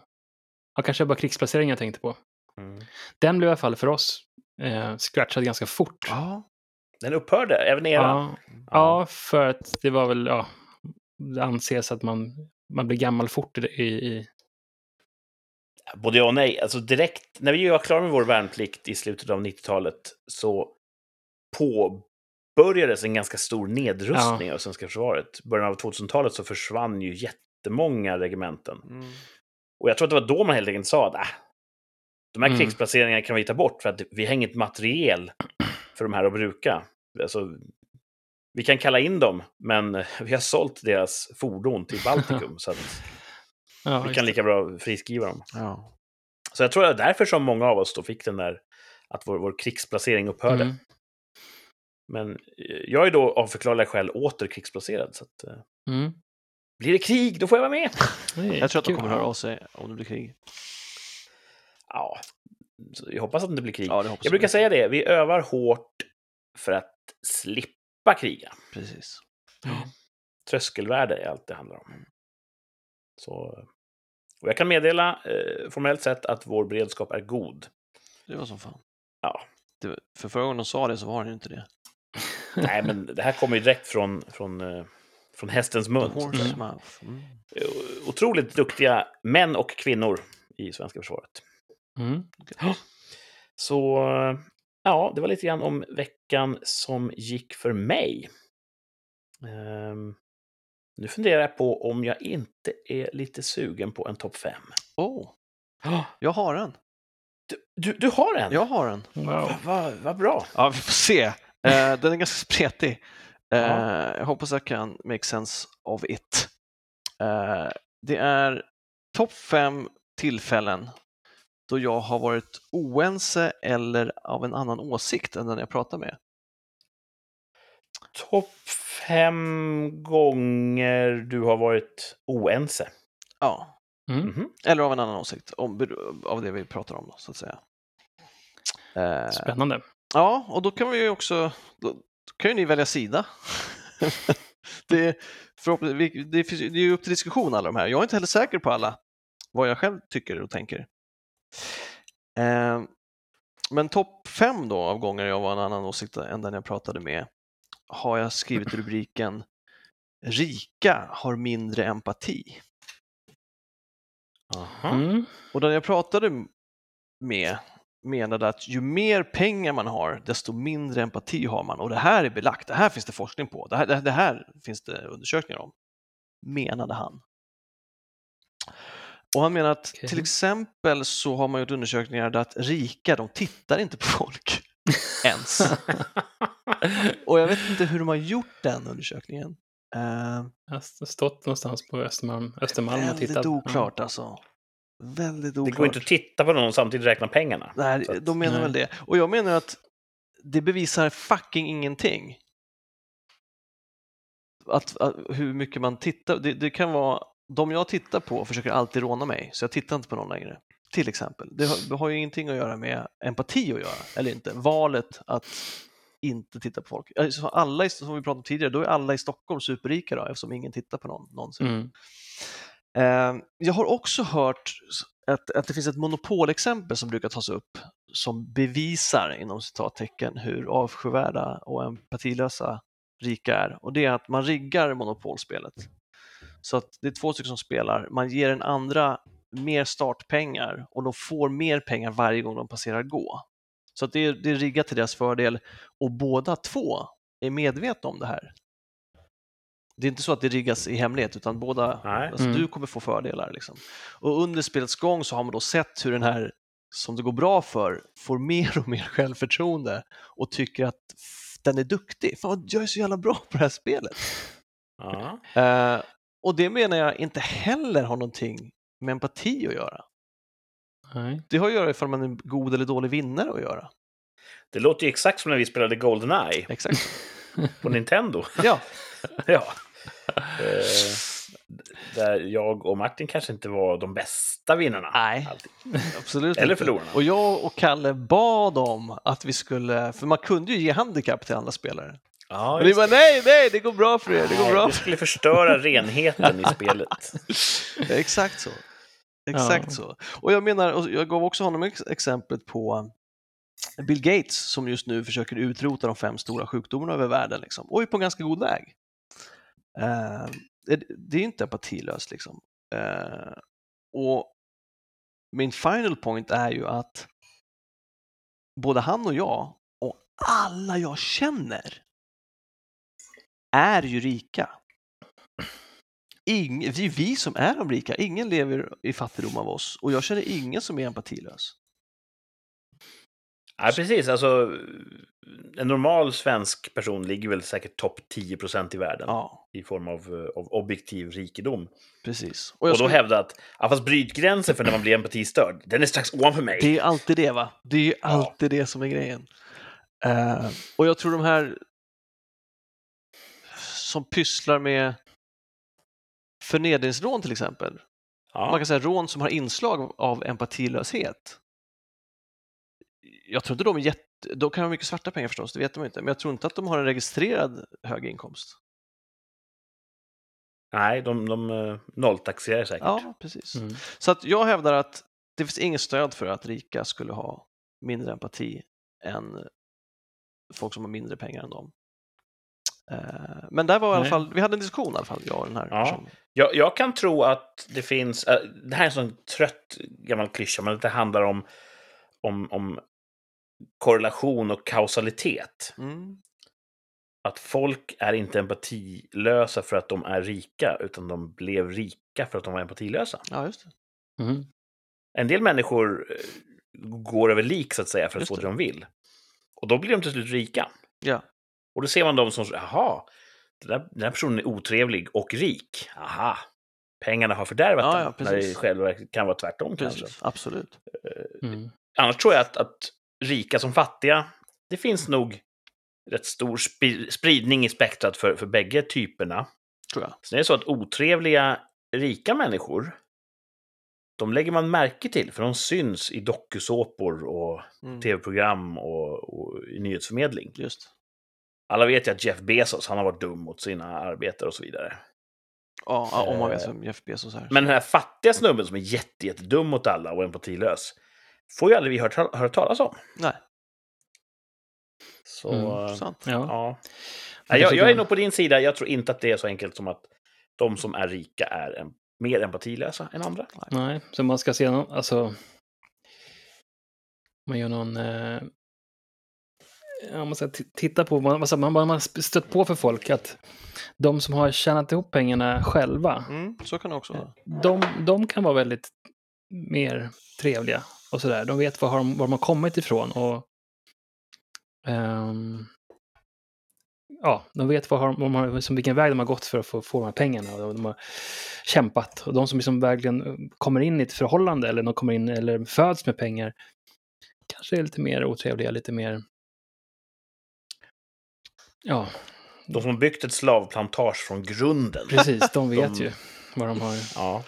ja, kanske bara krigsplacering jag tänkte på. Mm. Den blev i alla fall för oss eh, scratchad ganska fort. Ja, Den upphörde, även era. Ja, ja, för att det var väl, ja, det anses att man, man blir gammal fort i, i Både ja och nej. Alltså direkt, när vi var klara med vår värnplikt i slutet av 90-talet så påbörjades en ganska stor nedrustning av svenska försvaret. början av 2000-talet så försvann ju jättemånga regementen. mm. Och jag tror att det var då man helt enkelt sa att äh, de här Mm. krigsplaceringarna kan vi ta bort för att vi har inget materiel för de här att bruka. Alltså, vi kan kalla in dem, men <laughs> vi har sålt deras fordon till Baltikum. så att Ja, vi kan lika bra friskriva dem. Ja. Så jag tror att det är därför som många av oss då fick den där, att vår, vår krigsplacering upphörde. Mm. Men eh, jag är då av förklarliga skäl åter krigsplacerad. Så att, eh, Mm. blir det krig, då får jag vara med. Jag tror att de kommer höra av sig om det blir krig. Ja, så jag hoppas att det inte blir krig. Ja, hoppas jag brukar säga det, vi övar hårt för att slippa kriga. Precis. Tröskelvärde är allt det handlar om. Så, och jag kan meddela eh, formellt sett att vår beredskap är god. Det var som fan. Ja. Det, för förra gången de sa det så var det inte det. <laughs> Nej, men det här kommer ju direkt från, från, eh, från hästens mun. horse's Mm. mouth. Mm. Eh, Otroligt duktiga män och kvinnor i svenska försvaret. Mm. <gasps> Så eh, ja, det var lite grann om veckan som gick för mig. Ehm, nu funderar jag på om jag inte är lite sugen på en topp 5. Oh, jag har en. Du, du, du har en? Jag har en. Wow. Vad va, vad bra. Ja, vi får se. Eh, den är ganska spretig. Eh, Ja. Jag hoppas jag kan make sense of it. Eh, det är topp fem tillfällen då jag har varit oense eller av en annan åsikt än den jag pratar med. Topp fem gånger du har varit oense. Ja, Mm. Mhm. eller av en annan åsikt om, av det vi pratar om, då, så att säga. Eh, Spännande. Ja, och då kan vi ju också, då kan ju ni välja sida. <laughs> det, förhoppnings- vi- det, finns- det är ju upp till diskussion alla de här. Jag är inte heller säker på alla, vad jag själv tycker och tänker. Eh, men topp fem då av gånger jag var en annan åsikt än den jag pratade med har jag skrivit rubriken Rika har mindre empati. Aha. Mm. Och den jag pratade med menade att ju mer pengar man har, desto mindre empati har man. Och det här är belagt, det här finns det forskning på, det här, det, det här finns det undersökningar om, menade han. Och han menar att Okej. till exempel så har man gjort undersökningar där att rika, de tittar inte på <laughs> folk ens. <laughs> Och jag vet inte hur de har gjort den undersökningen. Uh, Jag har stått någonstans på Östermalm, Östermalm och väldigt tittat. oklart alltså. Väldigt oklart. Det går inte att titta på någon och samtidigt räkna pengarna. Nej, att- de menar Nej. väl det. Och jag menar att det bevisar fucking ingenting. Att, att, hur mycket man tittar, det, det kan vara, de jag tittar på försöker alltid råna mig, så jag tittar inte på någon längre. Till exempel. Det har, det har ju ingenting att göra med empati att göra, eller inte. Valet att inte titta på folk. Alltså alla, som vi pratade om tidigare, då är alla i Stockholm superrika då, eftersom ingen tittar på någon någonsin. Mm. Eh, Jag har också hört att, att det finns ett monopolexempel som brukar tas upp som bevisar inom citattecken hur avskyvärda och empatilösa rika är. Och det är att man riggar monopolspelet. Så att det är två stycken som spelar, man ger den andra mer startpengar och de får mer pengar varje gång de passerar gå. Så att det, är, det är riggat till deras fördel och båda två är medvetna om det här. Det är inte så att det riggas i hemlighet utan båda, Nej. alltså, Mm. du kommer få fördelar. Liksom. Och under spelets gång så har man då sett hur den här som det går bra för får mer och mer självförtroende och tycker att den är duktig. Fan, jag är så jävla bra på det här spelet. Ja. Eh, och det menar jag inte heller har någonting med empati att göra. Nej. Det har att göra ifall man är god eller dålig vinnare att göra. Det låter ju exakt som när vi spelade Goldeneye Exakt. på Nintendo. <laughs> Ja, <laughs> ja. Eh, där jag och Martin kanske inte var de bästa vinnarna. Nej. Alltid. absolut Eller inte. förlorarna. Och jag och Kalle bad om att vi skulle, för man kunde ju ge handikapp till andra spelare. Ja, Men vi bara nej, nej, det går bra för er, det går Nej, bra. det skulle förstöra renheten i spelet. <laughs> Exakt så. Exakt Ja. så. Och jag menar, och jag gav också honom ex- exemplet på Bill Gates som just nu försöker utrota de fem stora sjukdomarna över världen liksom, och är på ganska god väg. Eh, det, det är inte empatilöst liksom. Eh, och min final point är ju att både han och jag och alla jag känner är ju rika. Ing, det är vi som är de rika, ingen lever i fattigdom av oss och jag känner ingen som är empatilös. Ja, precis. Alltså, en normal svensk person ligger väl säkert topp 10 i världen Ja, i form av, av objektiv rikedom. precis. Och, jag då skulle- hävda att ja, fast brytgränsen för när man blir empatistörd, den är strax ovanför mig. Det är alltid det, va? Det är ju alltid det som är grejen. Eh, och jag tror de här som pysslar med förnedringsrån till exempel, man Ja. kan säga rån som har inslag av empatilöshet. Jag tror inte de är jätte... De kan ha mycket svarta pengar förstås, det vet man inte, men jag tror inte att de har en registrerad hög inkomst. Nej, de, de eh, nolltaxerar säkert. Ja, precis. Mm. Så att jag hävdar att det finns inget stöd för att rika skulle ha mindre empati än folk som har mindre pengar än dem. Eh, Men där var i alla fall, vi hade en diskussion i alla fall, jag och den här Ja. personen. Jag, jag kan tro att det finns... äh, det här är en sån trött gammal klyscha, men det handlar om, om, om korrelation och kausalitet. Mm. Att folk är inte empatilösa för att de är rika, utan de blev rika för att de var empatilösa. Ja, just det. Mm. En del människor eh, går över lik, så att säga, för att Just få det. det de vill. Och då blir de till slut rika. Ja, Och då ser man dem som, jaha, den där, den där personen är otrevlig och rik. Aha, pengarna har fördärvat Ja, den. ja, när det själva kan vara tvärtom kanske. precis. Absolut. Mm. Annars tror jag att, att rika som fattiga, det finns nog rätt stor spridning i spektrat för, för bägge typerna. Tror jag. Sen är det så att otrevliga rika människor, de lägger man märke till, för de syns i dokusåpor och Mm. tv-program och, och i nyhetsförmedling. Just. Alla vet ju att Jeff Bezos, han har varit dum mot sina arbetare och så vidare. Ja, om man vet Eh, vem Jeff Bezos är. Men den här fattiga snubben som är jätte, jättedum mot alla och empatilös, får ju aldrig vi höra, höra talas om. Nej, Så, Mm, eh, sant. Ja. ja. Men Nej, jag, jag är nog på din sida. Jag tror inte att det är så enkelt som att de som är rika är en, mer empatilösa än andra. Nej, så man ska se någon, alltså... Man gör någon... Eh, ja, man ska titta på vad vad- vad man har stött på för folk. Att de som har tjänat ihop pengarna själva, Mm, så kan det också vara. de, de kan vara väldigt mer trevliga och sådär. De vet var, har var de har kommit ifrån och ehm, ja, de vet vad har, de har, liksom vilken väg de har gått för att få, få de här pengarna och de har kämpat. Och de som liksom verkligen kommer in i ett förhållande eller de kommer in eller föds med pengar kanske är lite mer otrevliga, lite mer Ja, De som har byggt ett slavplantage från grunden. precis. De vet De- ju vad de har. Ja.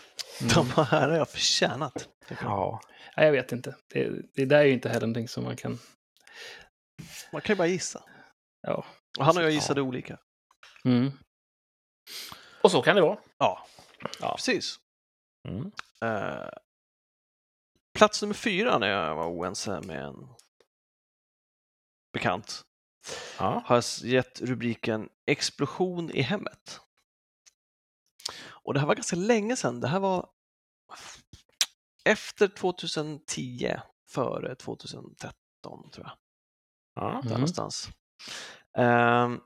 De här har jag förtjänat. ja. Nej, jag vet inte. Det, det där är ju inte heller någonting som man kan... Man kan ju bara gissa. Ja. Och han och jag Ja. gissade olika. Mm. Och så kan det vara. Ja, Ja. precis. Mm. Eh, plats nummer fyra när jag var oense med en bekant Ja. har gett rubriken Explosion i hemmet. Och det här var ganska länge sedan. Det här var efter 2010, före 2013 tror jag. Ja. där Mm. någonstans. Ehm,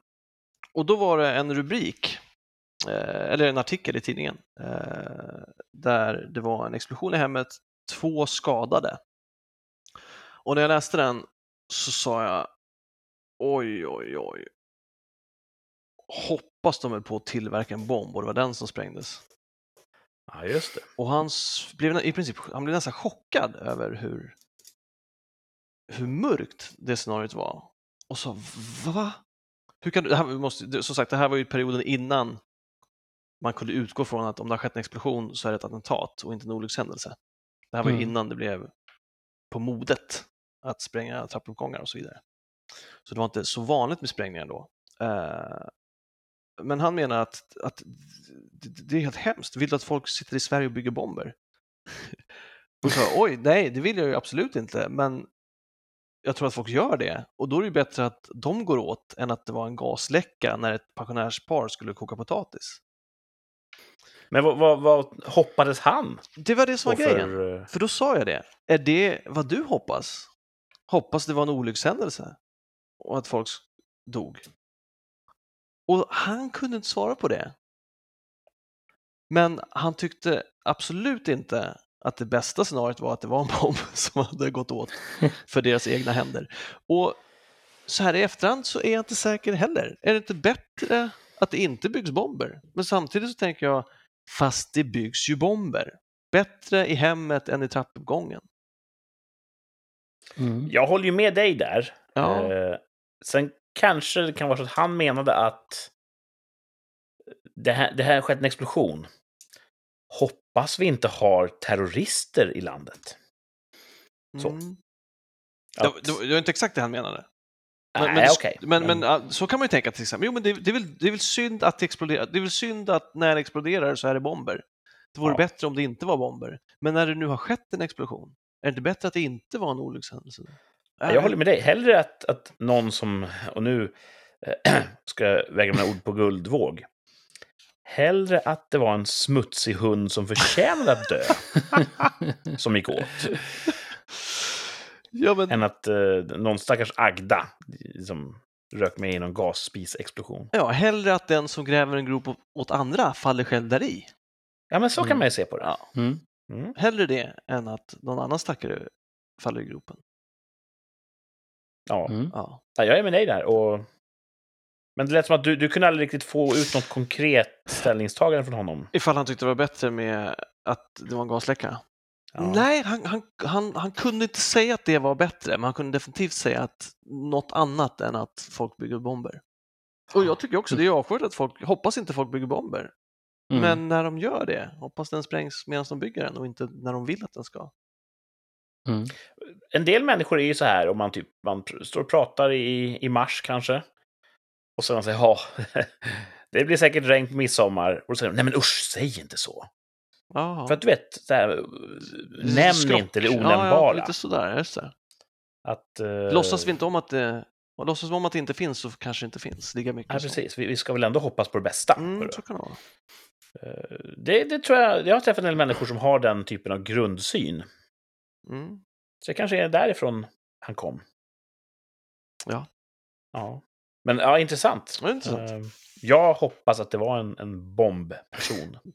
och då var det en rubrik, eh, eller en artikel i tidningen, eh, där det var en explosion i hemmet, två skadade. Och när jag läste den så sa jag oj, oj, oj. Hoppas de är på att tillverka en bomb och det var den som sprängdes. ja, just det. Och han blev i princip han blev nästan chockad över hur, hur mörkt det scenariot var. Och sa va? Hur kan du, det här måste, som sagt, det här var ju perioden innan man kunde utgå från att om det har skett en explosion så är det ett attentat och inte en olyckshändelse. Det här var ju Mm. innan det blev på modet att spränga trappuppgångar och så vidare. Så det var inte så vanligt med sprängningar då. Eh, Men han menar att, att det, är helt hemskt. Vill du att folk sitter i Sverige och bygger bomber? <laughs> Och så, Oj, nej, det vill jag ju absolut inte, men jag tror att folk gör det. Och då är det ju bättre att de går åt än att det var en gasläcka när ett pensionärspar skulle koka potatis. Men vad, vad, vad hoppades han Det var det som var på grejen. för... eh, För då sa jag det. Är det vad du hoppas? Hoppas det var en olyckshändelse och att folk dog? Och han kunde inte svara på det. Men han tyckte absolut inte att det bästa scenariot var att det var en bomb <laughs> som hade gått åt <laughs> för deras egna händer. Och så här i efterhand så är jag inte säker heller. Är det inte bättre att det inte byggs bomber? Men samtidigt så tänker jag, fast det byggs ju bomber. Bättre i hemmet än i trappuppgången. Mm. Jag håller ju med dig där. Ja, Eh, sen kanske det kan vara så att han menade att det här, det här skett en explosion. Hoppas vi inte har terrorister i landet. så. mm. Att, det, det, det var inte exakt det han menade. Men, nej, men, okej. men, men, så kan man ju tänka till exempel. Jo, men det, det, är väl, det är väl synd att det exploderar. Det är väl synd att när det exploderar så är det bomber. Det vore Ja. bättre om det inte var bomber. Men när det nu har skett en explosion, är det inte bättre att det inte var en olyckshändelse? Ja, Jag håller med dig. Hellre att, att någon som, och nu eh, <clears throat> ska jag väga mina ord på guldvåg. Hellre att det var en smutsig hund som förtjänade att dö, <laughs> som gick åt, Ja, men, än att eh, någon stackars Agda som rök med i någon gasspisexplosion. ja, hellre att den som gräver en grop åt- åt andra faller själv där i. Ja, men så kan Mm. man ju se på det. Ja, Mm. Mm. hellre det än att någon annan stackare faller i gropen. Ja. Mm. Ja. Ja, jag är med dig där. Och... Men det lät som att du, du kunde aldrig riktigt få ut något konkret ställningstagande från honom. Ifall han tyckte det var bättre med att det var en gasläcka. Ja. Nej, han, han, han, han kunde inte säga att det var bättre, men han kunde definitivt säga att något annat än att folk bygger bomber. Och jag tycker också det är avskyrt att folk, hoppas inte folk bygger bomber, Mm. men när de gör det, hoppas den sprängs medan de bygger den och inte när de vill att den ska. Mm. En del människor är ju så här, om man, typ, man står och pratar i, i mars kanske. Och så man säger, ja, <laughs> det blir säkert regn på midsommar. Och då säger de, nej men usch, säg inte så. Jaha. För att du vet, så här, nämn skrock. inte det onämnbara. ja, lite sådär, just det. Att, eh, Låtsas vi inte om att det, och låtsas om att det inte finns så kanske det inte finns lika mycket. Så. precis. Vi, vi ska väl ändå hoppas på det bästa. Mm, så kan det vara. Eh, det, det tror jag, jag har träffat en del människor som har den typen av grundsyn. Mm. Så det kanske är därifrån han kom. Ja. Ja. Men ja, intressant. Intressant. Eh, Jag hoppas att det var en, en bombperson. <laughs>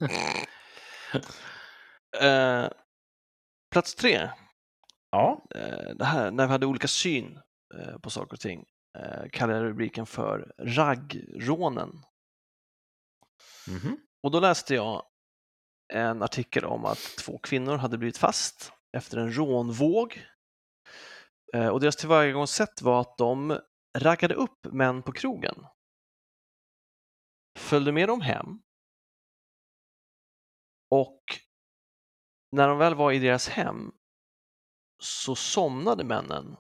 Eh, plats tre, Ja. eh, det här när vi hade olika syn eh, på saker och ting, kallar jag rubriken för raggrånen. Mhm. Och då läste jag en artikel om att två kvinnor hade blivit fast efter en rånvåg. Eh, Och deras tillvägagångssätt var att de raggade upp män på krogen, följde med dem hem och när de väl var i deras hem så somnade männen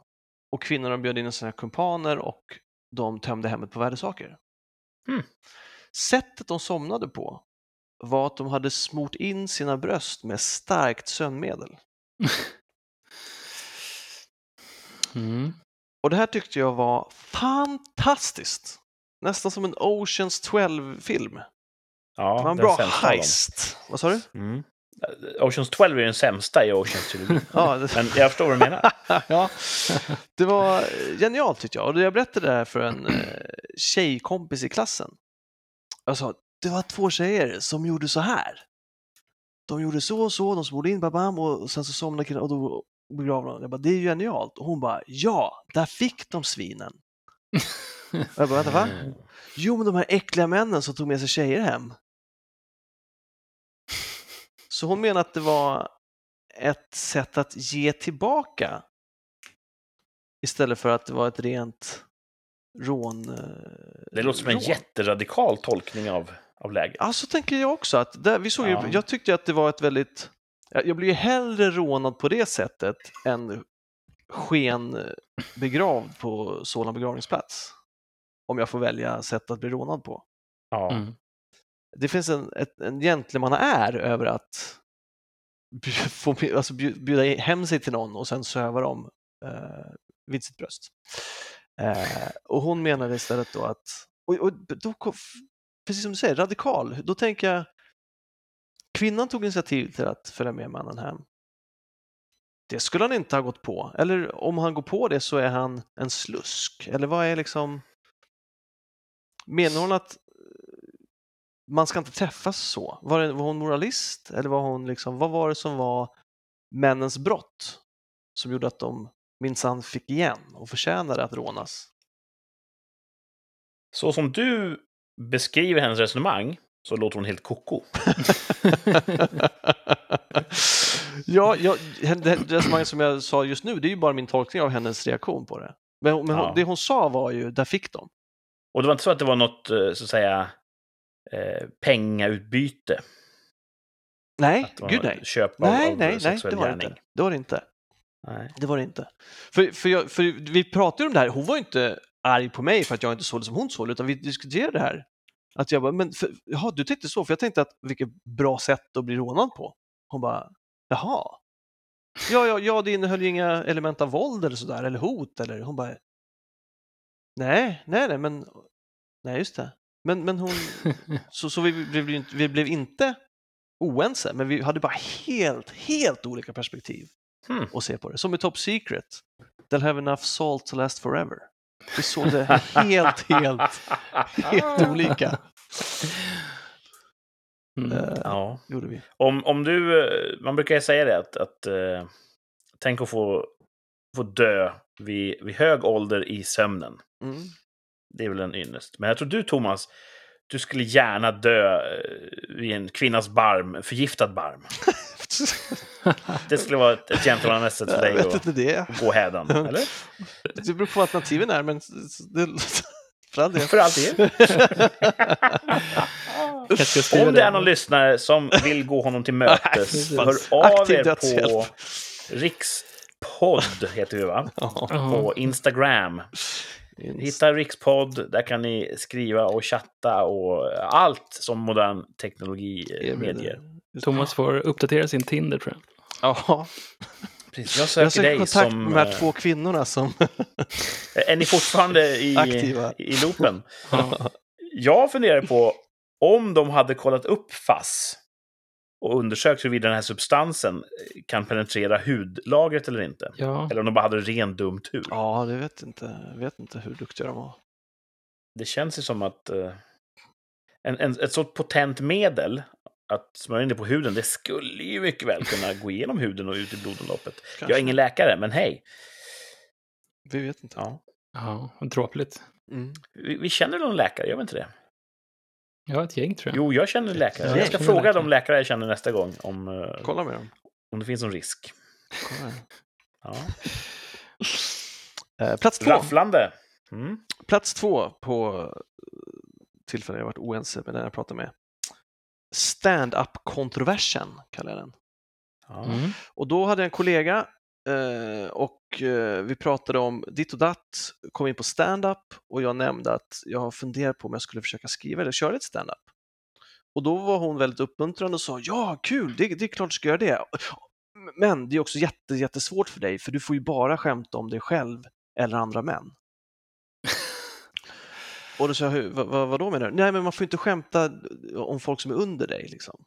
och kvinnorna bjöd in sina kumpaner och de tömde hemmet på värdesaker. Mm. Sättet de somnade på var att de hade smort in sina bröst med starkt sömnmedel. <laughs> Mm. Och det här tyckte jag var fantastiskt. Nästan som en Oceans 12-film. Ja, det var en bra heist. Vad sa du? Mm. Eh, Oceans 12 är den sämsta i Oceans-trilogin. <laughs> Ja, det... Men jag förstår vad du menar. <laughs> ja, det var genialt tyckte jag. Och jag berättade det här för en eh, tjejkompis i klassen. Jag sa, det var två tjejer som gjorde så här. De gjorde så och så, de smorde in babam och sen så somnade killen och då begravde de. Jag bara, det är ju genialt. Och hon bara, ja, där fick de svinen. Och <laughs> jag bara, vänta va? Jo, men de här äckliga männen som tog med sig tjejer hem. Så hon menar att det var ett sätt att ge tillbaka istället för att det var ett rent rån. eh, Det låter som en rån. jätteradikal tolkning av, av läget. Ja, så tänker jag också. Att där, vi såg ju, Ja. Jag tyckte att det var ett väldigt... Jag blir ju hellre rånad på det sättet än sken begravd på Solna begravningsplats. Om jag får välja sätt att bli rånad på. Ja. Mm. det finns en, ett, en gentleman är över att <laughs> få, alltså bju- bjuda hem sig till någon och sen söva dem eh, vid sitt bröst. Eh, och hon menade istället då att, och, och då, precis som du säger, radikal, då tänker jag, kvinnan tog initiativ till att följa med mannen hem. Det skulle han inte ha gått på, eller om han går på det så är han en slusk, eller vad är liksom Menar hon att eh, man ska inte träffas så? Var, det, var hon moralist eller var hon liksom, vad var det som var männens brott som gjorde att de minsann fick igen och förtjänade att rånas. Så som du beskriver hennes resonemang så låter hon helt koko. <laughs> ja, ja, det resonemanget som jag sa just nu, det är ju bara min tolkning av hennes reaktion på det. Men, men Ja. det hon sa var ju, där fick de. Och det var inte så att det var något, eh, så att säga, eh, pengautbyte? Nej, Att det var gud nej. Köp av, Nej, av nej, nej, det var det gärning? inte. Det var det inte. Nej. Det var det inte. För, för, jag, för vi pratade ju om det här, hon var ju inte arg på mig för att jag inte såg det som hon såg utan vi diskuterade det här. Att jag bara, men för, jaha, du tänkte så, för jag tänkte att vilket bra sätt att bli rånad på. Hon bara, jaha. Ja, ja, ja, det innehöll ju inga element av våld eller sådär, eller hot eller hon bara, nej, nej, nej, men, nej, just det. Men, men hon, <laughs> så, så vi, blev, vi blev inte oense, men vi hade bara helt, helt olika perspektiv Hmm. att se på det. Som i Top Secret. They'll have enough salt to last forever. Vi såg det helt, helt, helt olika. Mm. Eh, Ja. gjorde vi. Om, om du, eh, man brukar säga det att, att eh, tänk att få, få dö vid, vid hög ålder i sömnen. Mm. Det är väl en ynnest. Men jag tror du, Thomas, du skulle gärna dö vid en kvinnas barm, förgiftad barm. <laughs> <laughs> Det skulle vara ett, ett gentlemannamässigt för dig att gå hädan, eller? Det beror på vad alternativen är, men det, <laughs> för all del. För <laughs> ska skriva Om det är någon lyssnare som vill gå honom till mötes, hör av er på. Rikspodd, heter vi va? På Instagram. Hitta Rikspodd, där kan ni skriva och chatta och allt som modern teknologi eh, medger. Thomas får uppdatera sin Tinder tror jag. Ja, <laughs> Precis, jag jag söker söker dig kontakt som... med de här eh, två kvinnorna som... <laughs> Är ni fortfarande i, Aktiva. i loopen? Ja. <laughs> Jag funderar på om de hade kollat upp FASS och undersökt huruvida den här substansen kan penetrera hudlagret eller inte. Ja. Eller om de bara hade ren dum tur. Ja, det vet inte, jag vet inte hur duktiga de var. Det känns ju som att eh, en, en, ett så potent medel att smörja in det på huden, det skulle ju mycket väl kunna gå igenom huden och ut i blodomloppet. Jag Kanske. är ingen läkare, men hej. Vi vet inte. Ja. Ja, dråpligt. Mm. Vi, vi känner någon läkare, gör vi inte det? Ja, ett gäng tror jag. Jo, jag känner läkare. Ja, jag ska jag känner fråga läkare. de läkare jag känner nästa gång om, eh, Kolla med dem. om det finns någon risk. Kolla. Ja. <laughs> Eh, plats två. Rafflande. Mm. Plats två på eh, tillfällen jag varit oense med den jag pratar med. Stand-up-kontroversen kallar jag den. Mm. Och då hade jag en kollega eh, och eh, vi pratade om ditt och datt, kom in på stand-up och jag nämnde att jag har funderat på om jag skulle försöka skriva eller köra ett stand-up. Och då var hon väldigt uppmuntrande och sa ja, kul, det, det är klart du ska göra det. Men det är också jätte, jättesvårt för dig för du får ju bara skämta om dig själv eller andra män. Och då sa jag, vad, vad, vad då menar du? Nej, men man får inte skämta om folk som är under dig. Liksom.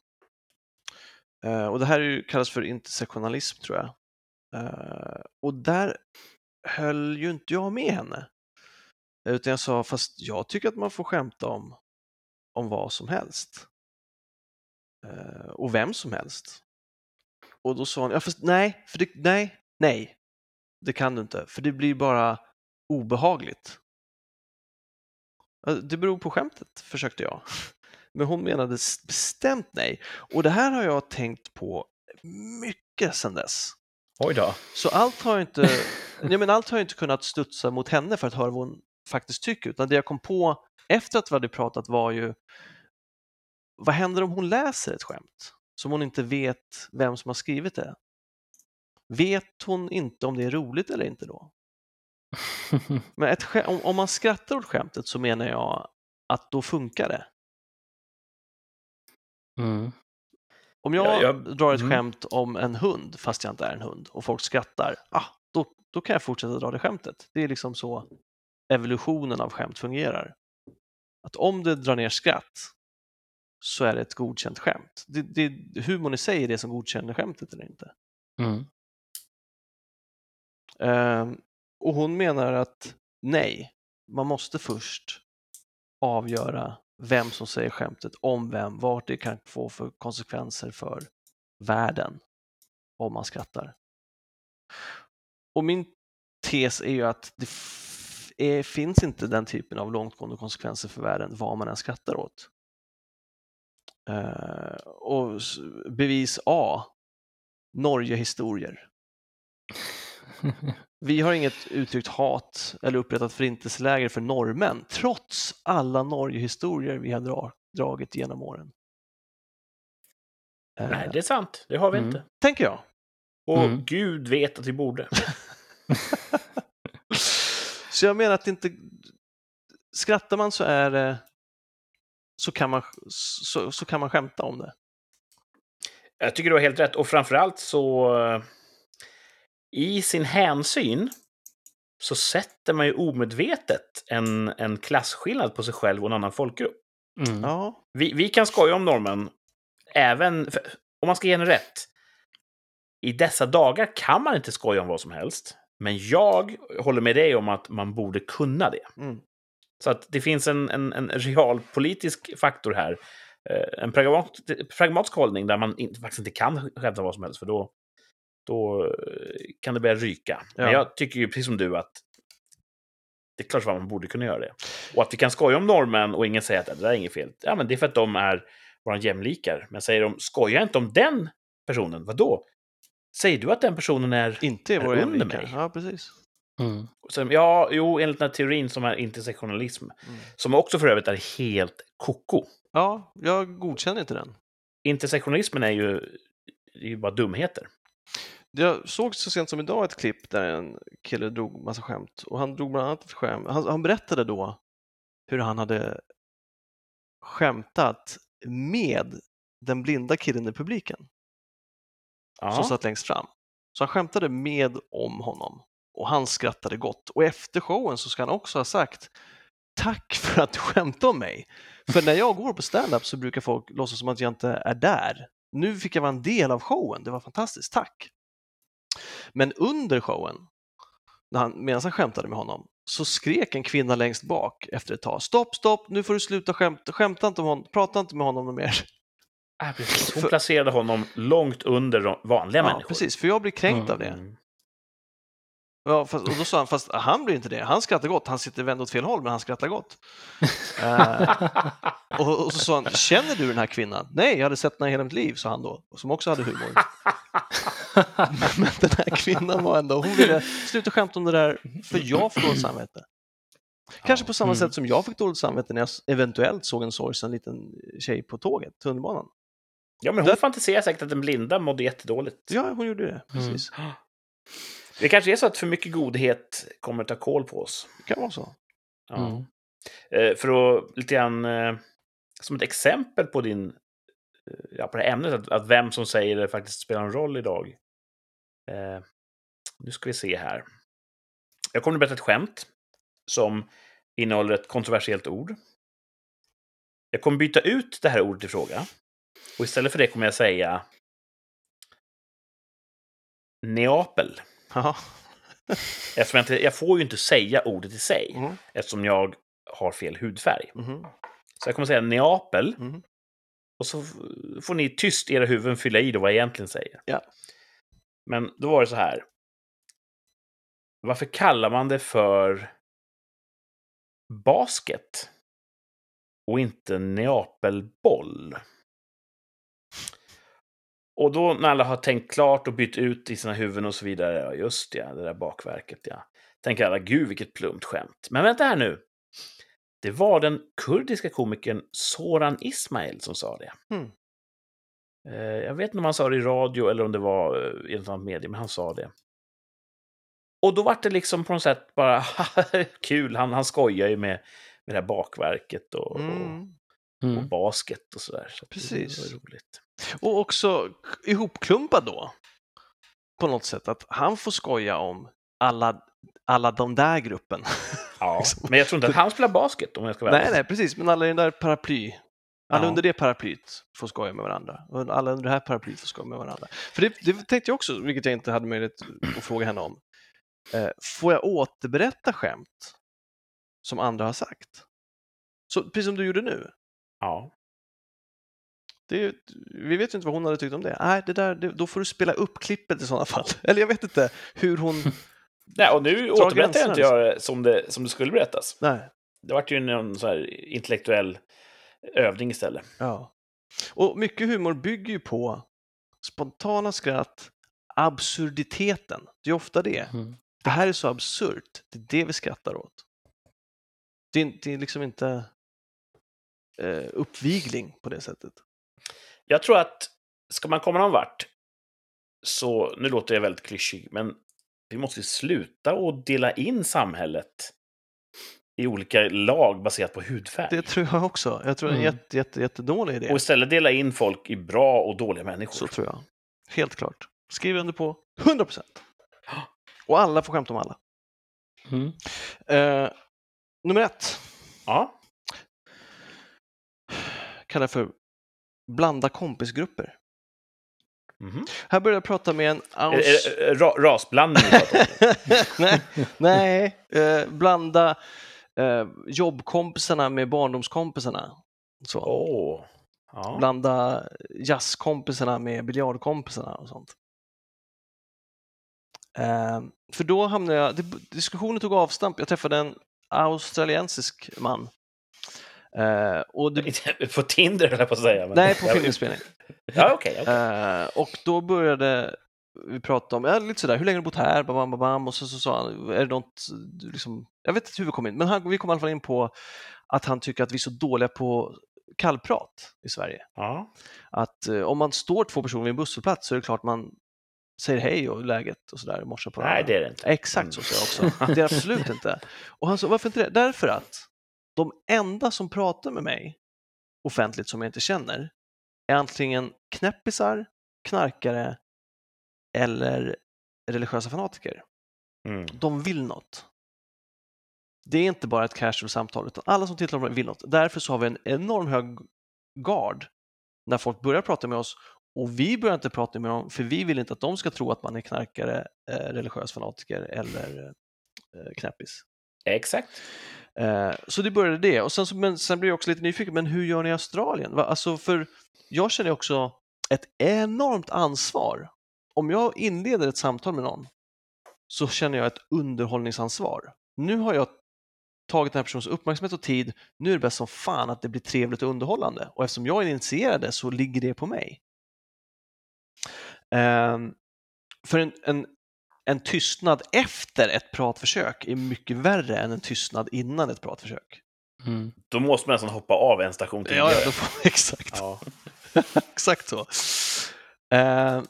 Eh, och det här är ju, kallas för intersektionalism tror jag. Eh, och där höll ju inte jag med henne. Utan jag sa, fast jag tycker att man får skämta om, om vad som helst. Eh, och vem som helst. Och då sa hon, ja fast nej, för det, nej, nej, det kan du inte, för det blir bara obehagligt. Det beror på skämtet, försökte jag. Men hon menade bestämt nej. Och det här har jag tänkt på mycket sedan dess. Oj då. Så allt har jag inte, <laughs> ja, men allt har jag inte kunnat studsa mot henne för att höra vad hon faktiskt tycker, utan det jag kom på efter att vi hade pratat var ju vad händer om hon läser ett skämt som hon inte vet vem som har skrivit det? Vet hon inte om det är roligt eller inte då? <laughs> Men ett skä- om, om man skrattar åt skämtet så menar jag att då funkar det. Mm. Om jag, Ja, jag- drar ett mm. skämt om en hund fast jag inte är en hund och folk skrattar, ah, då, då kan jag fortsätta dra det skämtet. Det är liksom så evolutionen av skämt fungerar. Att om det drar ner skratt så är det ett godkänt skämt. Det, det, humorn i sig är det som godkänner skämtet eller inte. Mm. Ehm, och hon menar att nej, man måste först avgöra vem som säger skämtet, om vem, vart det kan få för konsekvenser för världen. om man skrattar. Och min tes är ju att det är, finns inte den typen av långtgående konsekvenser för världen vad man än skrattar åt. Uh, och bevis A, Norge-historier. <laughs> Vi har inget uttryckt hat eller upprättat förintelseläger för norrmän trots alla Norge-historier vi har dra- dragit genom åren. Eh, Nej, det är sant. Det har vi Mm. inte. Tänker jag. Och Mm. Gud vet att vi borde. <laughs> <laughs> Så jag menar att inte... Skrattar man så är det... Så kan man, så, så kan man skämta om det. Jag tycker du har helt rätt. Och framförallt så... I sin hänsyn så sätter man ju omedvetet en, en klasskillnad på sig själv och en annan folkgrupp. Mm. Ja, Vi, vi kan skoja om normen, även... För, om man ska ge henne rätt. I dessa dagar kan man inte skoja om vad som helst. Men jag håller med dig om att man borde kunna det. mm. Så att det finns en, en, en realpolitisk faktor här. Eh, En pragmat, pragmatisk hållning där man inte, faktiskt inte kan skämta vad som helst, för då, då eh, kan det börja ryka. Men Ja. jag tycker ju precis som du att det är klart att man borde kunna göra det. Och att vi kan skoja om norrmän och ingen säger att det där är inget fel. Ja, men det är för att de är våra jämlikar. Men säger de, skoja inte om den personen, vad då? Säger du att den personen är... Inte är Är under jämlikar. mig. Ja, precis. Mm. Så, ja, jo, enligt den här teorin som är intersektionalism, Mm. som också för övrigt är helt koko. Ja, jag godkänner inte den. intersektionalismen är ju, är ju bara dumheter. Jag såg så sent som idag ett klipp där en kille drog massa skämt och han drog bland annat ett skämt. Han, han berättade då hur han hade skämtat med den blinda killen i publiken Ja. som satt längst fram. Så han skämtade med om honom och han skrattade gott. Och efter showen så ska han också ha sagt Tack för att du skämtade om mig. För när jag går på stand-up så brukar folk låtsas som att jag inte är där. Nu fick jag vara en del av showen, det var fantastiskt, tack. Men under showen, när han, medan han skämtade med honom, så skrek en kvinna längst bak efter ett tag. Stopp, stopp, nu får du sluta skämta, skämta inte om honom, prata inte med honom mer. Precis. Hon För- placerade honom långt under de vanliga Ja, människor. precis, för jag blir kränkt Mm. av det. Mm. Ja, fast, och då sa han, fast han blir inte det. Han skrattar gott. Han sitter vänd åt fel håll, men han skrattar gott. Eh, och, och så sa han, känner du den här kvinnan? Nej, jag hade sett henne hela mitt liv, sa han då, som också hade humor. <laughs> men den här kvinnan var ändå, hon ville sluta skämta om det där, för jag får dåligt samvete. Kanske på samma Mm. sätt som jag fick dåligt samvete när jag eventuellt såg en sorgsen liten tjej på tåget, tunnelbanan. Ja, men hon fantiserar säkert att den blinda mådde jättedåligt. Ja, hon gjorde det, precis. <gasps> <sniffs> Det kanske är så att för mycket godhet kommer ta koll på oss. Det kan vara så. Ja. Mm. Eh, för att lite grann, eh, som ett exempel på din, eh, ja, på det här ämnet, att, att vem som säger det faktiskt spelar en roll idag. Eh, nu ska vi se här. Jag kommer att berätta ett skämt som innehåller ett kontroversiellt ord. Jag kommer byta ut det här ordet i fråga. Och istället för det kommer jag säga Neapel. Ja. <laughs> Eftersom jag, inte, jag får ju inte säga ordet i sig, Mhm. eftersom jag har fel hudfärg. Mhm. Så jag kommer säga Neapel. Mhm. Och så får ni tyst i era huvuden fylla i då vad jag egentligen säger. Ja. Men då var det så här. Varför kallar man det för basket och inte Neapelboll? Och då när alla har tänkt klart och bytt ut i sina huvuden och så vidare, ja just det, det där bakverket ja. Tänker alla, gud vilket plumpt skämt. Men vänta här nu. Det var den kurdiska komikern Soran Ismail som sa det. Mm. Jag vet inte om han sa det i radio eller om det var eh, i något annat medie, men han sa det. Och då var det liksom på något sätt bara <laughs> kul, han, han skojar ju med, med det här bakverket och, Mm. och, Mm. och basket och sådär. Så Precis. Det var roligt. Och också ihopklumpad då. På något sätt att han får skoja om alla, alla de där gruppen. <laughs> Ja, Liksom. men jag tror inte att han spelar basket om jag ska vara nej, nej, precis, men alla i den där paraply. Alla Ja. under det paraplyt får skoja med varandra. Och alla under det här paraplyt får skoja med varandra. För det, det tänkte jag också, vilket jag inte hade möjlighet att fråga henne om. Eh, får jag återberätta skämt som andra har sagt? Så, precis som du gjorde nu. Ja. Det vi vet ju inte vad hon hade tyckt om det. Nej, det där, det, då får du spela upp klippet i sådana fall. <laughs> Eller jag vet inte hur hon... <laughs> Nej, och nu återberättar jag inte jag det som det, som det skulle berättas. Nej, Det vart ju någon så här intellektuell övning istället. ja. Och mycket humor bygger ju på spontana skratt, absurditeten. Det är ofta det. Mm. Det här är så absurt, det är det vi skrattar åt. Det är, det är liksom inte eh, uppvigling på det sättet. Jag tror att ska man komma någon vart, så, nu låter jag väldigt klyschig, men vi måste sluta att dela in samhället i olika lag baserat på hudfärg. Det tror jag också. Jag tror det är en Mm. jätte, jätte, jättedålig idé. Och istället dela in folk i bra och dåliga människor. Så tror jag. Helt klart. Skriver under på 100 procent. Och alla får skämta om alla. Mm. Eh, nummer ett Ja, kallar jag för blanda kompisgrupper. mhm. Här börjar jag prata med en aus... ra, rasblandning <laughs> nej, nej eh, blanda eh, jobbkompisarna med barndomskompisarna. Så. Åh. Ja. Blanda jazzkompisarna med biljardkompisarna och sånt. Eh, för då hamnade jag, det- diskussionen tog avstamp, jag träffade en australiensisk man. Eh, och Inte <laughs> På Tinder höll jag på att säga. Men... nej, på filminspelning. Ja, okej. okej. Eh, och då började vi prata om, ja, lite sådär, hur länge har du bott här? Bam, bam, bam. Och så, så sa han, är det något, du liksom, jag vet inte hur vi kom in, men han, vi kom i alla fall in på att han tycker att vi är så dåliga på kallprat i Sverige. Ja. Att eh, om man står två personer vid en busshållplats så är det klart man säger hej och läget och sådär, morsar på Nej, det är det inte. Exakt så sa jag också. Det är absolut inte. Och han sa, varför inte det? Därför att de enda som pratar med mig offentligt som jag inte känner är antingen knäppisar, knarkare eller religiösa fanatiker. Mm. De vill något. Det är inte bara ett casual samtal, utan alla som tittar på vill något. Därför så har vi en enorm hög gard när folk börjar prata med oss och vi börjar inte prata med dem för vi vill inte att de ska tro att man är knarkare, eh, religiös fanatiker eller eh, knäppis. Exakt. Eh, så det började det. Och sen, så, men sen blev jag också lite nyfiken, men hur gör ni i Australien? Va? Alltså för jag känner också ett enormt ansvar. Om jag inleder ett samtal med någon så känner jag ett underhållningsansvar. Nu har jag tagit den här personens uppmärksamhet och tid, nu är det bäst som fan att det blir trevligt och underhållande. Och eftersom jag är det så ligger det på mig. Um, för en, en, en tystnad efter ett pratförsök är mycket värre än en tystnad innan ett pratförsök. Mm. Då måste man nästan hoppa av en station Ja, tidigare. ja då får, <laughs> exakt. Ja. <laughs> Exakt så. Eh,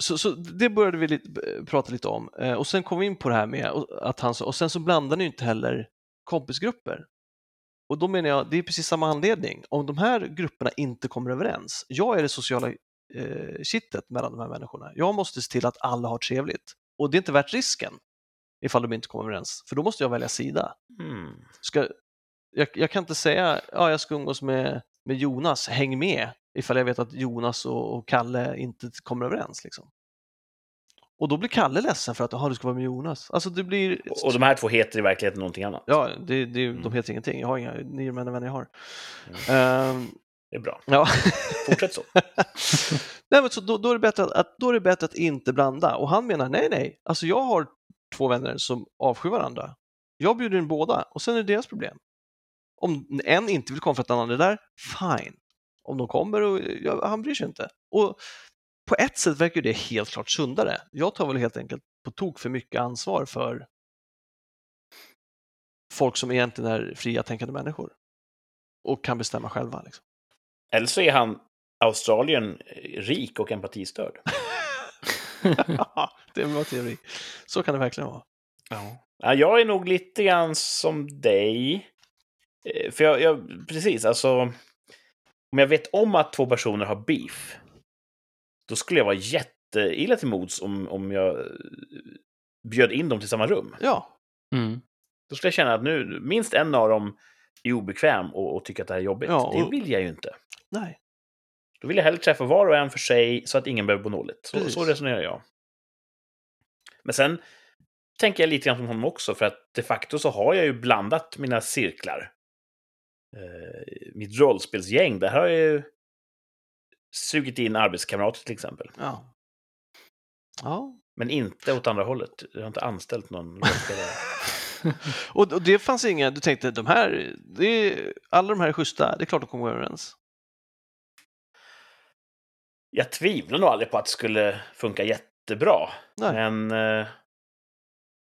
så. Så det började vi lite, prata lite om eh, och sen kom vi in på det här med att han sa- och sen så blandar ni inte heller kompisgrupper. Och då menar jag, det är precis samma anledning. Om de här grupperna inte kommer överens, jag är det sociala eh, kittet mellan de här människorna. Jag måste se till att alla har trevligt och det är inte värt risken ifall de inte kommer överens, för då måste jag välja sida Mm. ska, jag, jag kan inte säga ja, jag ska umgås med, med Jonas, häng med, ifall jag vet att Jonas och, och Kalle inte kommer överens. Liksom. Och då blir Kalle ledsen för att aha, du ska vara med Jonas. Alltså det blir... Och de här två heter i verkligheten någonting annat. Ja, det, det, Mm. de heter ingenting. Jag har inga nio män än vänner jag har. Mm. Ehm, Det är bra. ja. Fortsätt så. <laughs> nej, men så då, då, är det bättre att, att, då är det bättre att inte blanda. Och han menar, nej, nej, alltså jag har två vänner som avskyr varandra. Jag bjuder in båda och sen är det deras problem. Om en inte vill komma för att den andra är där, fine. Om de kommer och ja, han bryr sig inte. Och på ett sätt verkar det helt klart sundare. Jag tar väl helt enkelt på tok för mycket ansvar för folk som egentligen är fria tänkande människor och kan bestämma själva. Liksom. Eller så är han Australien rik och empatistörd. <laughs> det är en bra teori. Så kan det verkligen vara. Ja. Ja, jag är nog lite grann som dig. Eh, För jag, jag, precis, alltså. Om jag vet om att två personer har beef, då skulle jag vara jätteilla till mods om, om jag eh, bjöd in dem till samma rum. Ja, Mm. Då skulle jag känna att nu, minst en av dem är obekväm och, och tycker att det här är jobbigt. Ja, Det och- vill jag ju inte. nej. Då vill jag hellre träffa var och en för sig så att ingen behöver må dåligt. Så, Precis. så resonerar jag. Men sen tänker jag lite grann som honom också, för att de facto så har jag ju blandat mina cirklar. Eh, mitt rollspelsgäng, där har jag ju sugit in arbetskamrater till exempel. Ja. Ja. Men inte åt andra hållet. Jag har inte anställt någon. <laughs> Och, och det fanns inga, du tänkte de här, det är, alla de här är schyssta, det är klart de kommer överens. Jag tvivlar nog aldrig på att det skulle funka jättebra. Nej. Men... eh,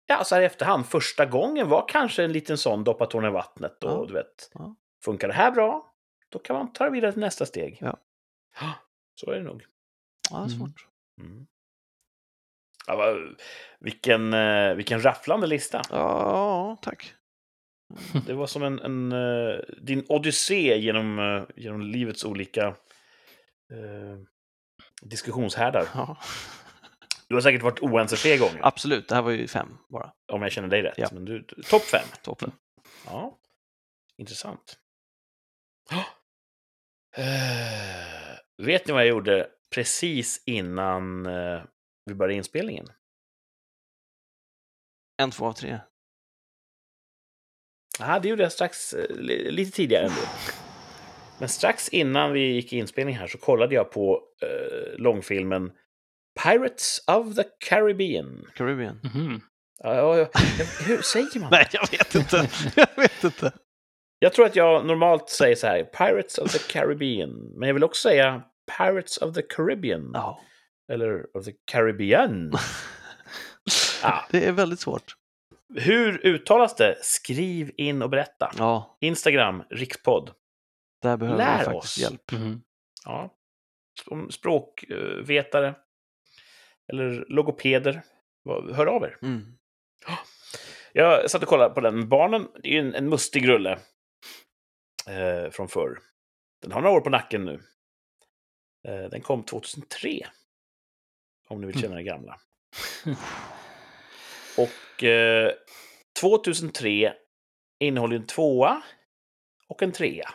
Ja, så här i efterhand. Första gången var kanske en liten sån doppa tårna i vattnet. Och Ja. du vet, Ja. funkar det här bra, då kan man ta det vidare till nästa steg. Ja. Så är det nog. Ja, Mm. svårt. Mm. Ja, vad- vilken, eh, vilken rafflande lista. Ja, tack. Det var som en, en eh, din odyssé genom, genom livets olika eh, diskussionshärdar. Ja. Du har säkert varit oense fler gånger, Absolut, det här var ju fem bara. om jag känner dig rätt. Ja. Men du, topp fem. Toppen. Ja, intressant. Eh, vet ni vad jag gjorde precis innan eh, vi började inspelningen? En, två av tre. Ja, det gjorde jag strax, li- lite tidigare ändå. Men strax innan vi gick i inspelning här så kollade jag på eh, långfilmen Pirates of the Caribbean. Caribbean. Mhm. Ja, ja, ja. Hur säger man? <laughs> Nej, jag vet inte. jag vet inte. Jag tror att jag normalt säger så här, Pirates of the Caribbean. Men jag vill också säga Pirates of the Caribbean. Ja. Eller of the Caribbean. <laughs> Ja. Det är väldigt svårt. Hur uttalas det? Skriv in och berätta. Ja, Instagram, rikspodd. Där behöver Lär vi faktiskt oss. hjälp. Mhm. Ja. Som språkvetare. Eller logopeder. Hör av er. Mm. <gasps> Jag satt och kollade på den med barnen. Det är ju en, en mustig rulle. Eh, från förr. Den har några år på nacken nu. Eh, den kom 2003. Om ni vill känna det gamla. <laughs> Och eh, 2003 innehåller en tvåa och en trea.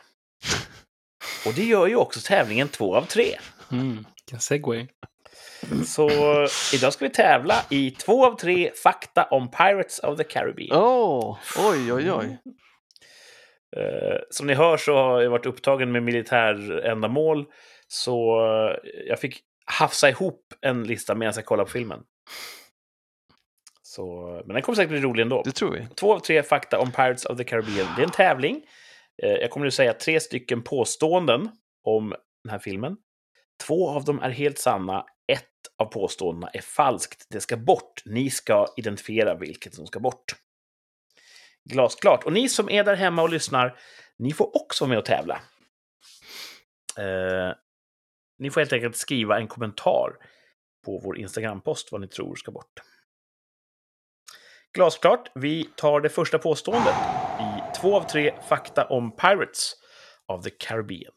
Och det gör ju också tävlingen två av tre. Mm. Segway. Så idag ska vi tävla i två av tre fakta om Pirates of the Caribbean. Åh, oj, oj, oj. Eh, som ni hör så har jag varit upptagen med militärändamål. Så eh, jag fick hafsa ihop en lista medan jag kollade på filmen. Så, men den kommer säkert bli rolig ändå. Det tror vi. Två av tre fakta om Pirates of the Caribbean. Det är en tävling. Eh, jag kommer nu säga tre stycken påståenden om den här filmen. Två av dem är helt sanna. Ett av påståendena är falskt. Det ska bort. Ni ska identifiera vilket som ska bort. Glasklart. Och ni som är där hemma och lyssnar, ni får också vara med och tävla. Eh, ni får helt enkelt skriva en kommentar på vår Instagram-post vad ni tror ska bort. Glasklart, vi tar det första påståendet två av tre fakta om Pirates of the Caribbean.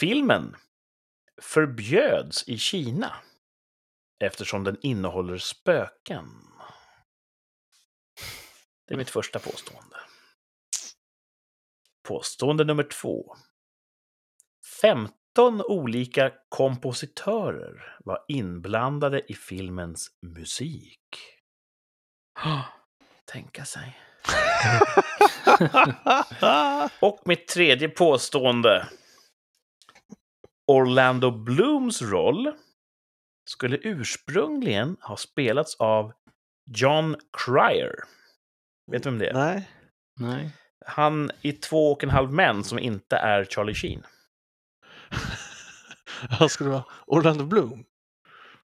Filmen förbjöds i Kina eftersom den innehåller spöken. Det är mitt första påstående. Påstående nummer två. 15 olika kompositörer var inblandade i filmens musik. <gasps> Tänka sig. <laughs> Och mitt tredje påstående. Orlando Blooms roll skulle ursprungligen ha spelats av John Cryer. Vet du vem det är? Nej. Nej. Han i Två och en halv män som inte är Charlie Sheen. <laughs> Han skulle vara Orlando Bloom.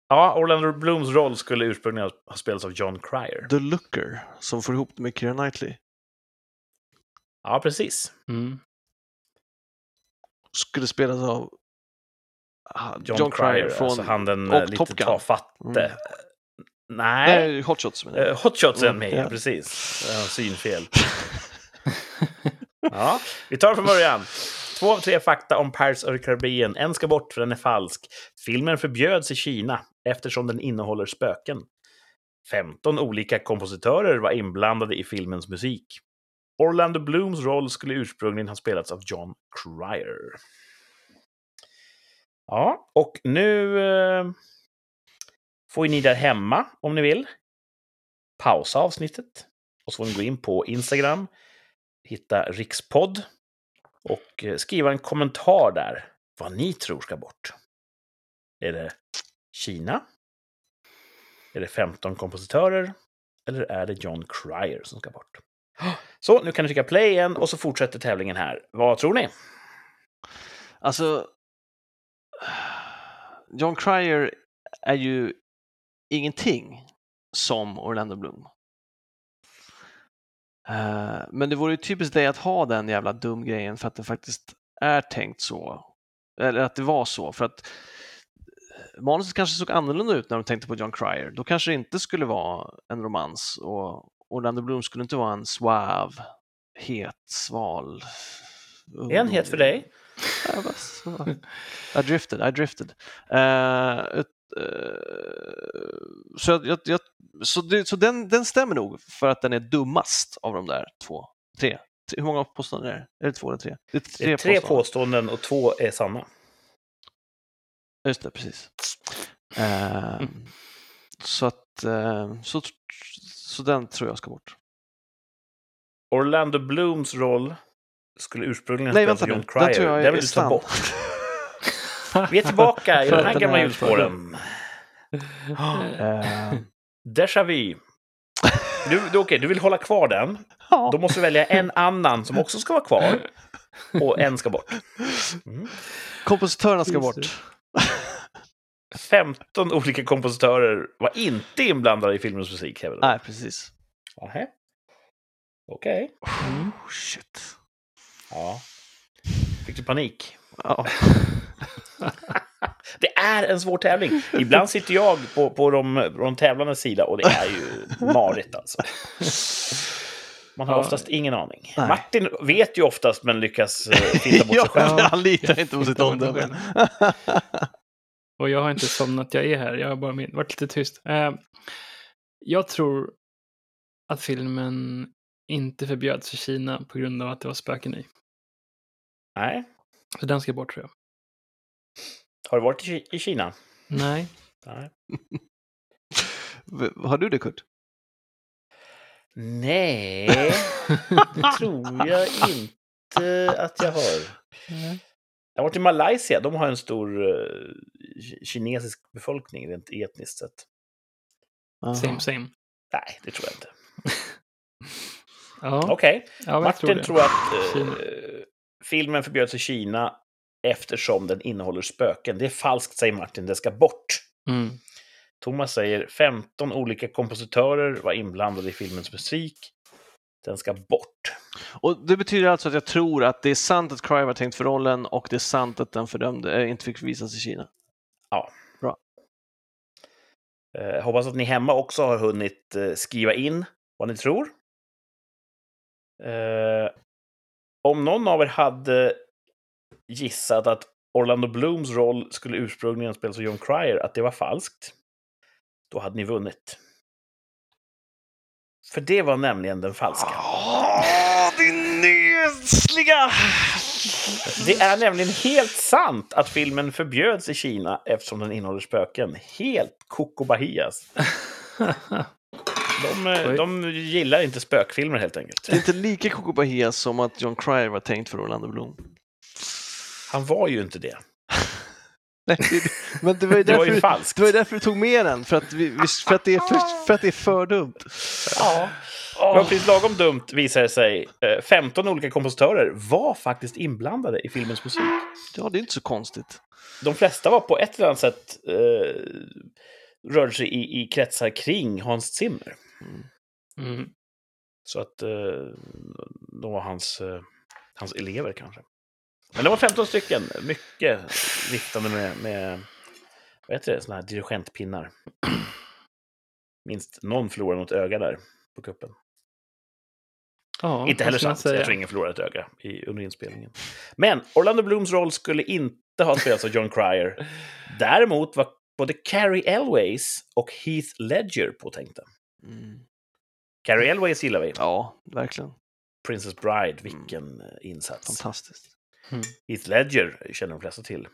Ja, Orlando Blooms roll skulle ursprungligen ha spelats av John Cryer. The Looker, som får ihop det med Keira Knightley. Ja, precis. Mm. Skulle spelas av ah, John, Cryer, från alltså han den och eh, lite Top Gun. tafatte. Mm. Nej, Nej, Hot Shots menar jag. Eh, Hot Shots är Mm, med, ja. precis. Synfel. <laughs> ja, vi tar från början. Två av tre fakta om Pirates of the Caribbean. En ska bort för den är falsk. Filmen förbjöds i Kina eftersom den innehåller spöken. 15 olika kompositörer var inblandade i filmens musik. Orlando Blooms roll skulle ursprungligen ha spelats av John Cryer. Ja, och nu eh, får ju ni där hemma, om ni vill, pausa avsnittet. Och så får ni gå in på Instagram, hitta rikspodd och eh, skriva en kommentar där vad ni tror ska bort. Är det Kina? Är det 15 kompositörer? Eller är det John Cryer som ska bort? Så, nu kan ni trycka play igen och så fortsätter tävlingen här. Vad tror ni? Alltså, John Cryer är ju ingenting som Orlando Bloom. Eh, men det vore ju typiskt dig att ha den jävla dum grejen för att det faktiskt är tänkt så. Eller att det var så. För att manuset kanske såg annorlunda ut när de tänkte på John Cryer. Då kanske det inte skulle vara en romans och Orlando Bloom skulle inte vara en suave, het, sval. En het för dig. I drifted, I drifted. Ett, eh, så jag, jag, så, det, så den, den stämmer nog för att den är dummast av de där två. Tre. Tre- Hur många påståenden är det? Är det två eller tre? Det är Det är tre påståenden och två är sanna. Just det, precis. Eh, Så att, eh, så, så den tror jag ska bort. Orlando Blooms roll skulle ursprungligen Nej, spelas vänta. John Den Cryer. tror jag Den är vill du ta bort. <laughs> Vi är tillbaka i För de att här den gamla hjulspåren. <gasps> Eh, Déjà vu. Du, du, okej, du vill hålla kvar den. <laughs> ja. Då måste du välja en annan som också ska vara kvar. Och en ska bort. <laughs> Mm. Kompositörerna ska Just bort. 15 olika kompositörer var inte inblandade i filmens musik. Nej, precis. Okej. Mm. Oh, shit. Ja. Fick du panik? Ja. <laughs> Det är en svår tävling. Ibland sitter jag på, på de, på de tävlandes sida och det är ju marigt alltså. Man har oftast ingen aning. Nej. Martin vet ju oftast men lyckas uh, finta bort sig <laughs> ja, själv. han litar inte på sitt omdöme. <laughs> Och jag har inte somnat, jag är här. Jag har bara min, varit lite tyst. Eh, jag tror att filmen inte förbjöds i Kina på grund av att det var spöken i. Nej. Så den ska bort tror jag. Har du varit i, Ki- i Kina? Nej. Nej. Har du det Kurt? Nej, det tror jag inte att jag har. Jag har varit i Malaysia. De har en stor eh, kinesisk befolkning rent etniskt sett. Same, same. Nej, det tror jag inte. <laughs> Ja, Okej, ja men jag Martin det. tror, att eh, filmen förbjöds i Kina eftersom den innehåller spöken. Det är falskt, säger Martin. Det ska bort. Mm. Thomas säger 15 olika kompositörer var inblandade i filmens musik. Den ska bort. Och det betyder alltså att jag tror att det är sant att Cry var tänkt för rollen och det är sant att den fördömde, äh, inte fick visas i Kina. Eh, hoppas att ni hemma också har hunnit eh, skriva in vad ni tror. Eh, om någon av er hade gissat att Orlando Blooms roll skulle ursprungligen spelas av John Cryer, att det var falskt, då hade ni vunnit. För det var nämligen den falska. Nesliga! Det är nämligen helt sant att filmen förbjöds i Kina eftersom den innehåller spöken. Helt koko bahias. De, eh, de gillar inte spökfilmer helt enkelt. Det är inte lika Coco Bahia som att John Cryer var tänkt för Orlando Bloom. Han var ju inte det. Nej, det- men det var ju Det var därför, ju det falskt. var ju därför du tog med den, för att, vi, för att, det, är för, för att det är för dumt. Ja. Det var precis lagom dumt visade det sig. Eh, 15 olika kompositörer var faktiskt inblandade i filmens musik. Ja, det är inte så konstigt. De flesta var på ett eller annat sätt eh, rörde sig i, i kretsar kring Hans Zimmer. Mm. Så att eh, de var hans, eh, hans elever kanske. Men det var 15 stycken. Mycket viftande med, med vad heter det, såna här dirigentpinnar. Minst någon förlorade något öga där på kuppen. Ja, Inte heller sant. Jag tror ingen förlorade ett öga i, under inspelningen. Men Orlando Blooms roll skulle inte ha spelats av John Cryer. Däremot var både Carrie Elways och Heath Ledger påtänkta. Mm. Carrie Elways gillar vi. Ja, verkligen. Princess Bride, vilken eh, insats. Fantastiskt. Heath Ledger känner de flesta till.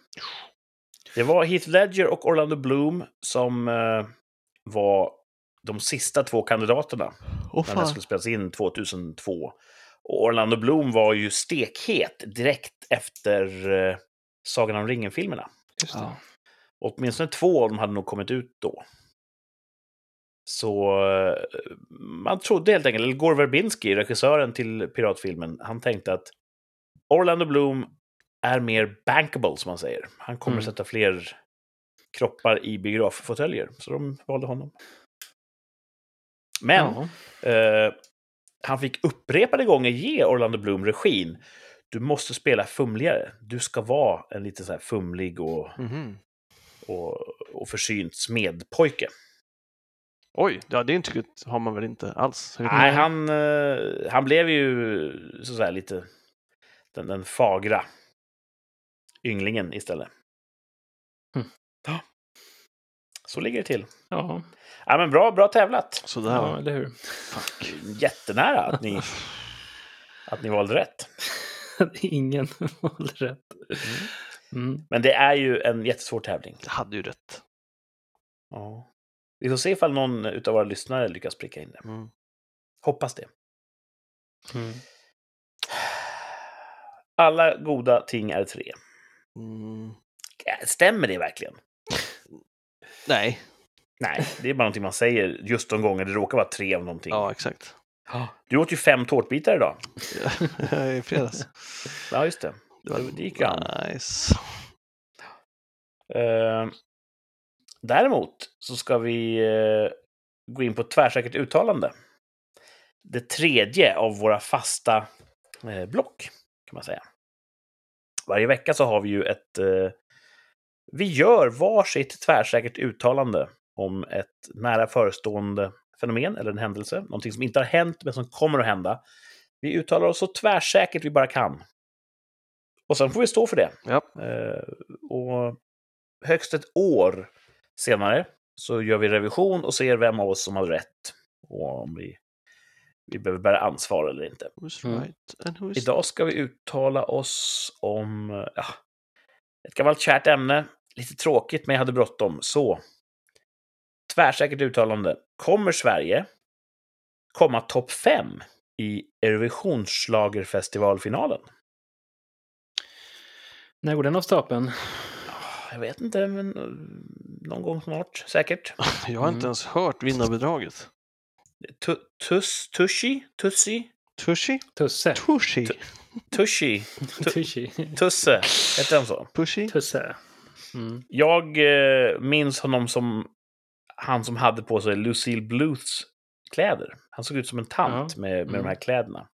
Det var Heath Ledger och Orlando Bloom som eh, var de sista två kandidaterna Åh när den skulle spelas in 2002. Och Orlando Bloom var ju stekhet direkt efter eh, Sagan om ringen-filmerna. Ja. Åtminstone två av dem hade nog kommit ut då. Så eh, man trodde helt enkelt, eller Gore Verbinski, regissören till piratfilmen, han tänkte att Orlando Bloom är mer bankable, som man säger. Han kommer Mm. sätta fler kroppar i biograffåtöljer, så de valde honom. Men eh, han fick upprepade gånger ge Orlando Bloom regin. Du måste spela fumligare. Du ska vara en lite så här fumlig och, Mhm. och, och försynt smedpojke. Oj, ja, det intrycket har man väl inte alls? Nej, han, eh, han blev ju så lite den, den fagra ynglingen istället. Mm. Ja. Så ligger det till. Ja, Ja, men bra, bra tävlat. Sådär ja, eller hur? Fuck. Jättenära att ni, att ni valde rätt. <laughs> Ingen valde rätt. Mm. Men det är ju en jättesvår tävling. Jag hade ju rätt. Ja. Vi får se ifall någon av våra lyssnare lyckas pricka in det. Mm. Hoppas det. Mm. Alla goda ting är tre. Mm. Stämmer det verkligen? Nej, Nej, det är bara någonting man säger just de gånger det råkar vara tre av någonting. ja exakt. Du åt ju fem tårtbitar idag. <laughs> I fredags. Ja, just det. Det, det gick ju an. Nice. Eh, däremot så ska vi eh, gå in på ett tvärsäkert uttalande. Det tredje av våra fasta eh, block, kan man säga. Varje vecka så har vi ju ett... Eh, vi gör varsitt tvärsäkert uttalande om ett nära förestående fenomen eller en händelse. Någonting som inte har hänt men som kommer att hända. Vi uttalar oss så tvärsäkert vi bara kan. Och sen får vi stå för det. Ja. Eh, och högst ett år senare så gör vi revision och ser vem av oss som har rätt. Och om vi, vi behöver bära ansvar eller inte. Who's Mm. right and who's Idag ska vi uttala oss om ja, ett gammalt kärt ämne. Lite tråkigt, men jag hade bråttom. Så, tvärsäkert uttalande. Kommer Sverige komma topp fem i Eurovisionsschlagerfestivalfinalen? När går den av stapeln? Jag vet inte, men eh, någon gång snart, säkert. <laughs> Jag har inte Mm. ens hört vinnarbidraget. Tu- Tuss, Tussi? Tussi? Tushi? Tusse. Tushi? Tussi? Tussi. Tusse? Hette han så? Pushy? Tusse. Mm. Jag eh, minns honom som han som hade på sig Lucille Bluths kläder. Han såg ut som en tant Ja. med, med de Mm. här kläderna.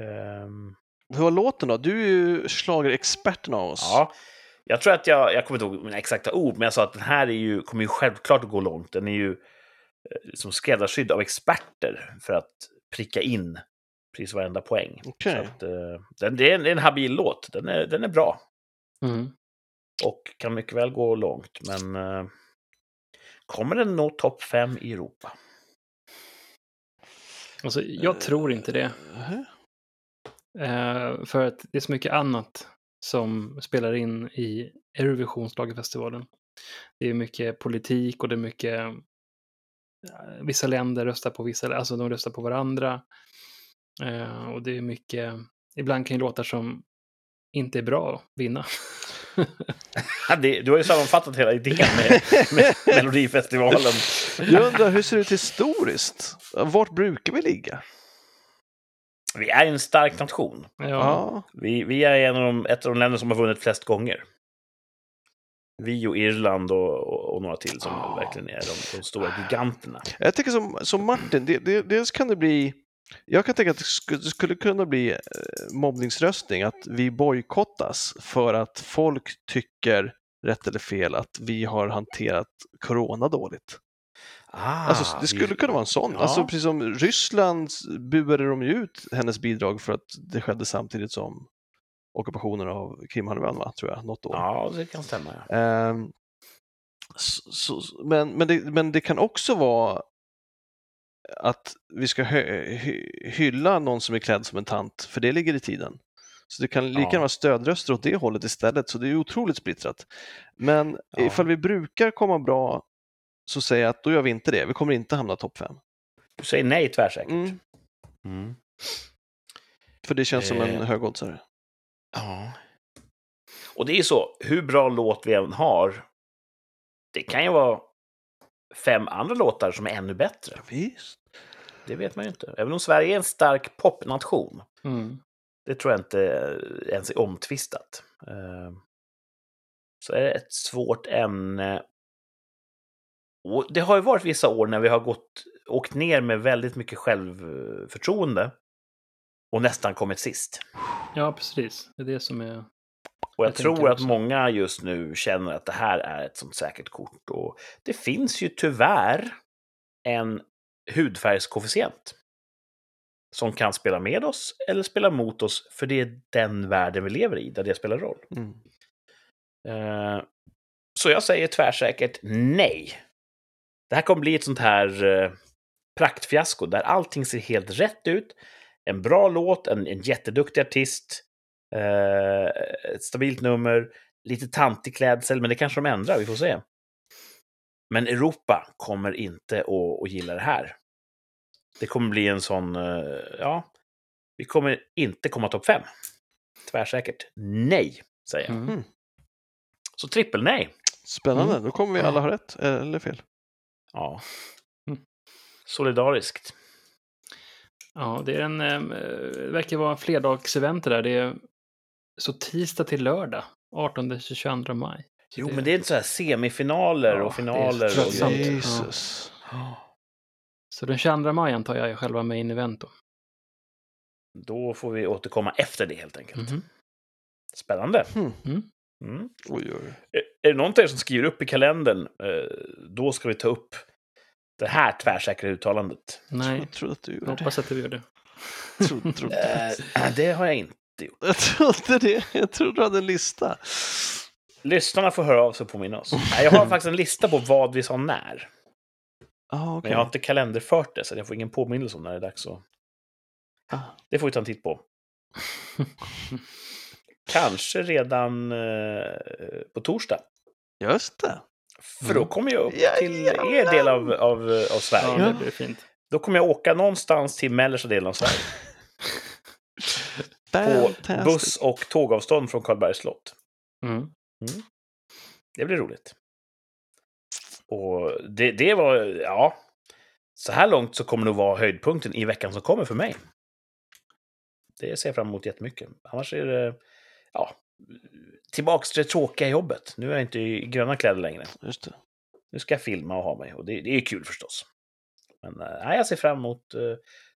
Ehm, Hur var låten då? Du är ju schlagerexperten av oss. ja, jag tror att jag, jag kommer inte ihåg mina exakta ord, men jag sa att den här är ju, kommer ju självklart att gå långt. Den är ju som skräddarsydd av experter för att pricka in precis varenda poäng. Så att, eh, den, det, är en, det är en habil låt. Den är, den är bra. Mm. och kan mycket väl gå långt. Men eh, kommer den nå topp fem i Europa? Alltså, jag tror inte det. Eh, för att det är så mycket annat som spelar in i Eurovisionsschlagerfestivalen. Det är mycket politik och det är mycket... eh, Vissa länder röstar på vissa, alltså de röstar på varandra. Eh, och det är mycket, ibland kan ju låtar som inte är bra vinna. Ja, <laughs> det, du har ju sammanfattat hela idén med, med <laughs> Melodifestivalen. Jag undrar, hur ser det ut historiskt? Vart brukar vi ligga? Vi är en stark nation. ja. Ja. Vi, vi är en av de, ett av de länder som har vunnit flest gånger. Vi och Irland och, och, och några till som Ah. verkligen är de, de stora giganterna. Jag tänker som, som Martin, det, det, dels kan det bli jag kan tänka att det skulle, det skulle kunna bli eh, mobbningsröstning, att vi bojkottas för att folk tycker, rätt eller fel, att vi har hanterat corona dåligt. Ah, Alltså, det skulle vi- kunna vara en sån. Ja. Alltså, precis som Ryssland buade de ut hennes bidrag för att det skedde samtidigt som ockupationen av Krimhalvön, tror jag, något år. Ja, det kan stämma. Ja. Ehm, så, så, men, men, det, men det kan också vara att vi ska hö, hy, hylla någon som är klädd som en tant, för det ligger i tiden. Så det kan lika Ja. gärna vara stödröster åt det hållet istället, så det är otroligt splittrat. Men Ja. ifall vi brukar komma bra så säger jag att då gör vi inte det, vi kommer inte hamna topp fem. Du säger nej tvärsäkert. Mm, Mm. för det känns som en Eh. högoddsare. Ja. Och det är ju så, hur bra låt vi än har, det kan ju vara fem andra låtar som är ännu bättre. Visst. Det vet man ju inte. Även om Sverige är en stark popnation, Mm. det tror jag inte ens är omtvistat. Eh, Så är det ett svårt ämne. Och det har ju varit vissa år när vi har gått, åkt ner med väldigt mycket självförtroende och nästan kommit sist. Ja, precis. Det är det som är... Och jag, Jag tror att många just nu känner att det här är ett sånt säkert kort. Och det finns ju tyvärr en hudfärgskoefficient som kan spela med oss eller spela mot oss, för det är den världen vi lever i, där det spelar roll. Mm. Eh, Så jag säger tvärsäkert nej. Det här kommer bli ett sånt här eh, praktfiasko där allting ser helt rätt ut. En bra låt, en, en jätteduktig artist, eh, ett stabilt nummer, lite tantig klädsel, men det kanske de ändrar, vi får se. Men Europa kommer inte att, att gilla det här. Det kommer bli en sån, eh, ja, vi kommer inte komma topp fem. Tvärsäkert nej, säger jag. Mm. Så trippel nej. Spännande, då kommer vi alla ha rätt, eller fel. Ja. Mm. Solidariskt. Ja, det är en, eh, det verkar vara flerdagsevent det där. Det är så tisdag till lördag, 18-22 maj. Så Jo, det- men det är inte så här semifinaler Ja, och det är finaler. så och. Jesus. Så den 22 maj antar jag är själva main event då. Då får vi återkomma efter det helt enkelt. Mhm. Spännande. Hmm. Mm. Oj, oj. Är är det någon av er som skriver upp i kalendern, eh, då ska vi ta upp det här tvärsäkra uttalandet. Nej, Jag trodde att du jag gjorde det. hoppas att du gör det. Trodde, trodde. Eh, det har jag inte gjort. Jag trodde det. Jag trodde du hade en lista. Lyssnarna får höra av sig och påminna oss. Nej, Jag har <laughs> faktiskt en lista på vad vi sa när. Ah, Men okej. jag har inte kalenderfört det, så jag får ingen påminnelse om när det är dags att... Ah. Det får vi ta en titt på. <laughs> Kanske redan eh, på torsdag. Just det. För då kommer jag upp till er del av, av, av Sverige. Ja, det blir fint. Då kommer jag åka någonstans till mellersta delen av Sverige. <laughs> På buss och tågavstånd från Karlbergs slott. Mm. Det blir roligt. Och det, det var, ja. Så här långt så kommer det nog vara höjdpunkten i veckan som kommer för mig. Det ser jag fram emot jättemycket. Annars är det, ja, tillbaks till det tråkiga jobbet. Nu är jag inte i gröna kläder längre. Just det. Nu ska jag filma och ha mig och det, det är kul förstås. Men eh, nej, jag ser fram emot, eh,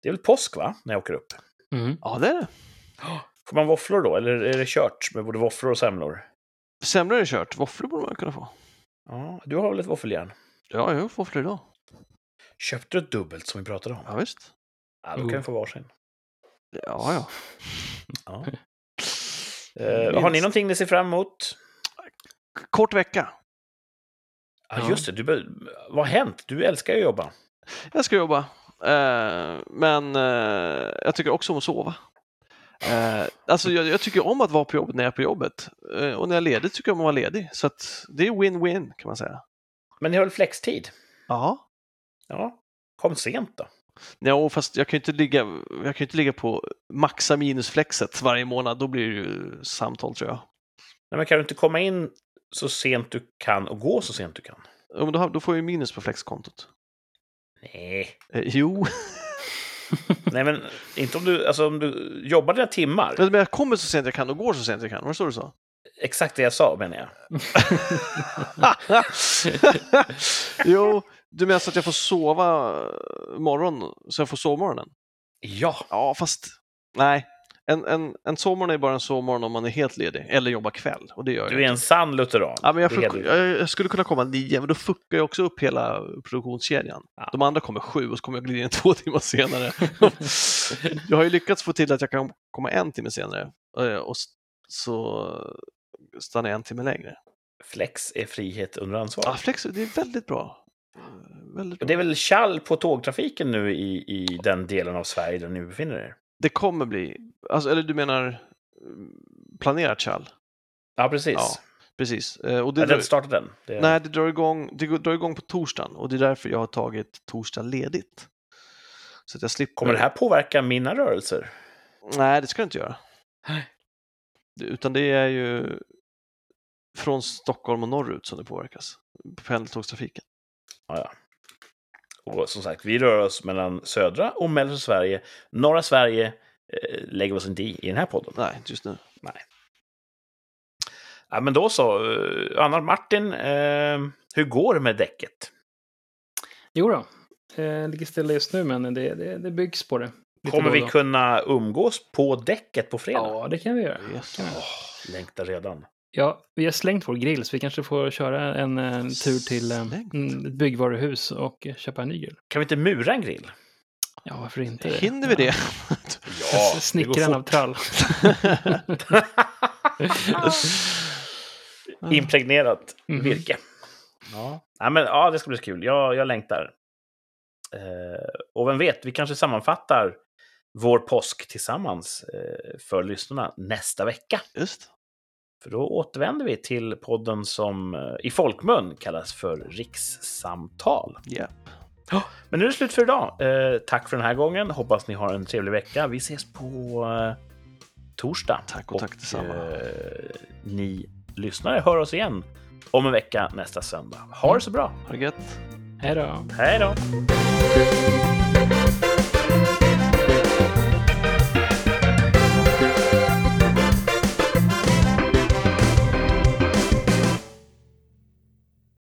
det är väl påsk va, när jag åker upp? Mm. Ja, det är det. Får man våfflor då, eller är det kört med både våfflor och semlor? Semlor är kört. Våfflor borde man kunna få. Ja, du har väl ett våffeljärn? Ja, jag har våfflor idag. Köpte du ett dubbelt som vi pratade om? Ja, visst. Ja, då kan vi få varsin. Ja, ja. Ja. <laughs> Eh, har ni någonting ni ser fram emot? Kort vecka. Ja, just det. Du, vad har hänt? Du älskar ju att jobba. Jag ska jobba. Eh, men eh, jag tycker också om att sova. Eh, alltså jag, jag tycker om att vara på jobbet när jag är på jobbet. Eh, och när jag är ledig tycker jag om att vara ledig. Så det är win-win kan man säga. Men ni har väl flextid? Ja. Ja. Kom sent då. Ja, fast jag kan ju inte ligga, jag kan inte ligga på maxa minusflexet varje månad. Då blir det ju samtal tror jag. Nej, men kan du inte komma in så sent du kan och gå så sent du kan? Ja, men då, då får jag ju minus på flexkontot. Nej. Eh, jo, <laughs> Nej, men inte om du, alltså, om du jobbar dina timmar. men jag kommer så sent jag kan och går så sent jag kan. Var det så du sa? Exakt det jag sa, menar jag. <laughs> <laughs> jo, du menar så att jag får sova morgon, så jag får sovmorgonen? Ja. Ja, fast nej. En, en, en sovmorgon är bara en sovmorgon om man är helt ledig eller jobbar kväll. Och det gör Du jag är en sann lutheran. Ja, men jag, du. jag, jag skulle kunna komma nio, men då fuckar jag också upp hela produktionskedjan. Ja. De andra kommer sju och så kommer jag glida in <laughs> två timmar senare. <laughs> jag har ju lyckats få till att jag kan komma en timme senare eh, och så stannar jag en timme längre. Flex är frihet under ansvar. Ja, flex, det är väldigt bra. Väldigt bra. Det är väl kall på tågtrafiken nu i, i den delen av Sverige där ni befinner er? Det kommer bli, alltså, eller du menar eh, planerat kall? Ja, precis. Ja, Precis. Eh, Och det drar, den startat den? Det... nej, det drar, igång, det drar igång på torsdagen och det är därför jag har tagit torsdag ledigt. Så att jag slipper... Kommer det här påverka mina rörelser? Nej, det ska det inte göra. Nej. Utan det är ju från Stockholm och norrut som det påverkas. Pendeltågstrafiken. Ja, ja. Och som sagt, vi rör oss mellan södra och mellersta Sverige. Norra Sverige eh, lägger vi oss inte i i den här podden. Nej, inte just nu. Ja, men då så. Eh, Anna Martin, eh, hur går det med däcket? Jo då, eh, ligger stilla just nu, men det, det, det byggs på det. Lite Kommer vi kunna umgås på däcket på fredag? Ja, det kan vi göra. Yes. Kan vi göra. Åh, längtar redan. Ja, vi har slängt vår grill, så vi kanske får köra en, eh, tur till eh, Slängt? mm, ett byggvaruhus och eh, köpa en ny grill. Kan vi inte mura en grill? Ja, varför inte? Hinner vi det? Ja, <laughs> det Snickaren av trall. <laughs> Impregnerat Mhm. virke. Ja. Ja, men, ja, det ska bli så kul. Jag, jag längtar. Eh, och vem vet, vi kanske sammanfattar vår påsk tillsammans eh, för lyssnarna nästa vecka. Just. För då återvänder vi till podden som eh, i folkmun kallas för Rikssamtal. Ja. Men nu är det slut för idag. Eh, tack för den här gången. Hoppas ni har en trevlig vecka. Vi ses på eh, torsdag. Tack och tack detsamma. Eh, ni lyssnare hör oss igen om en vecka nästa söndag. Ha det så bra. Ha det gött. Hej då. Hej då!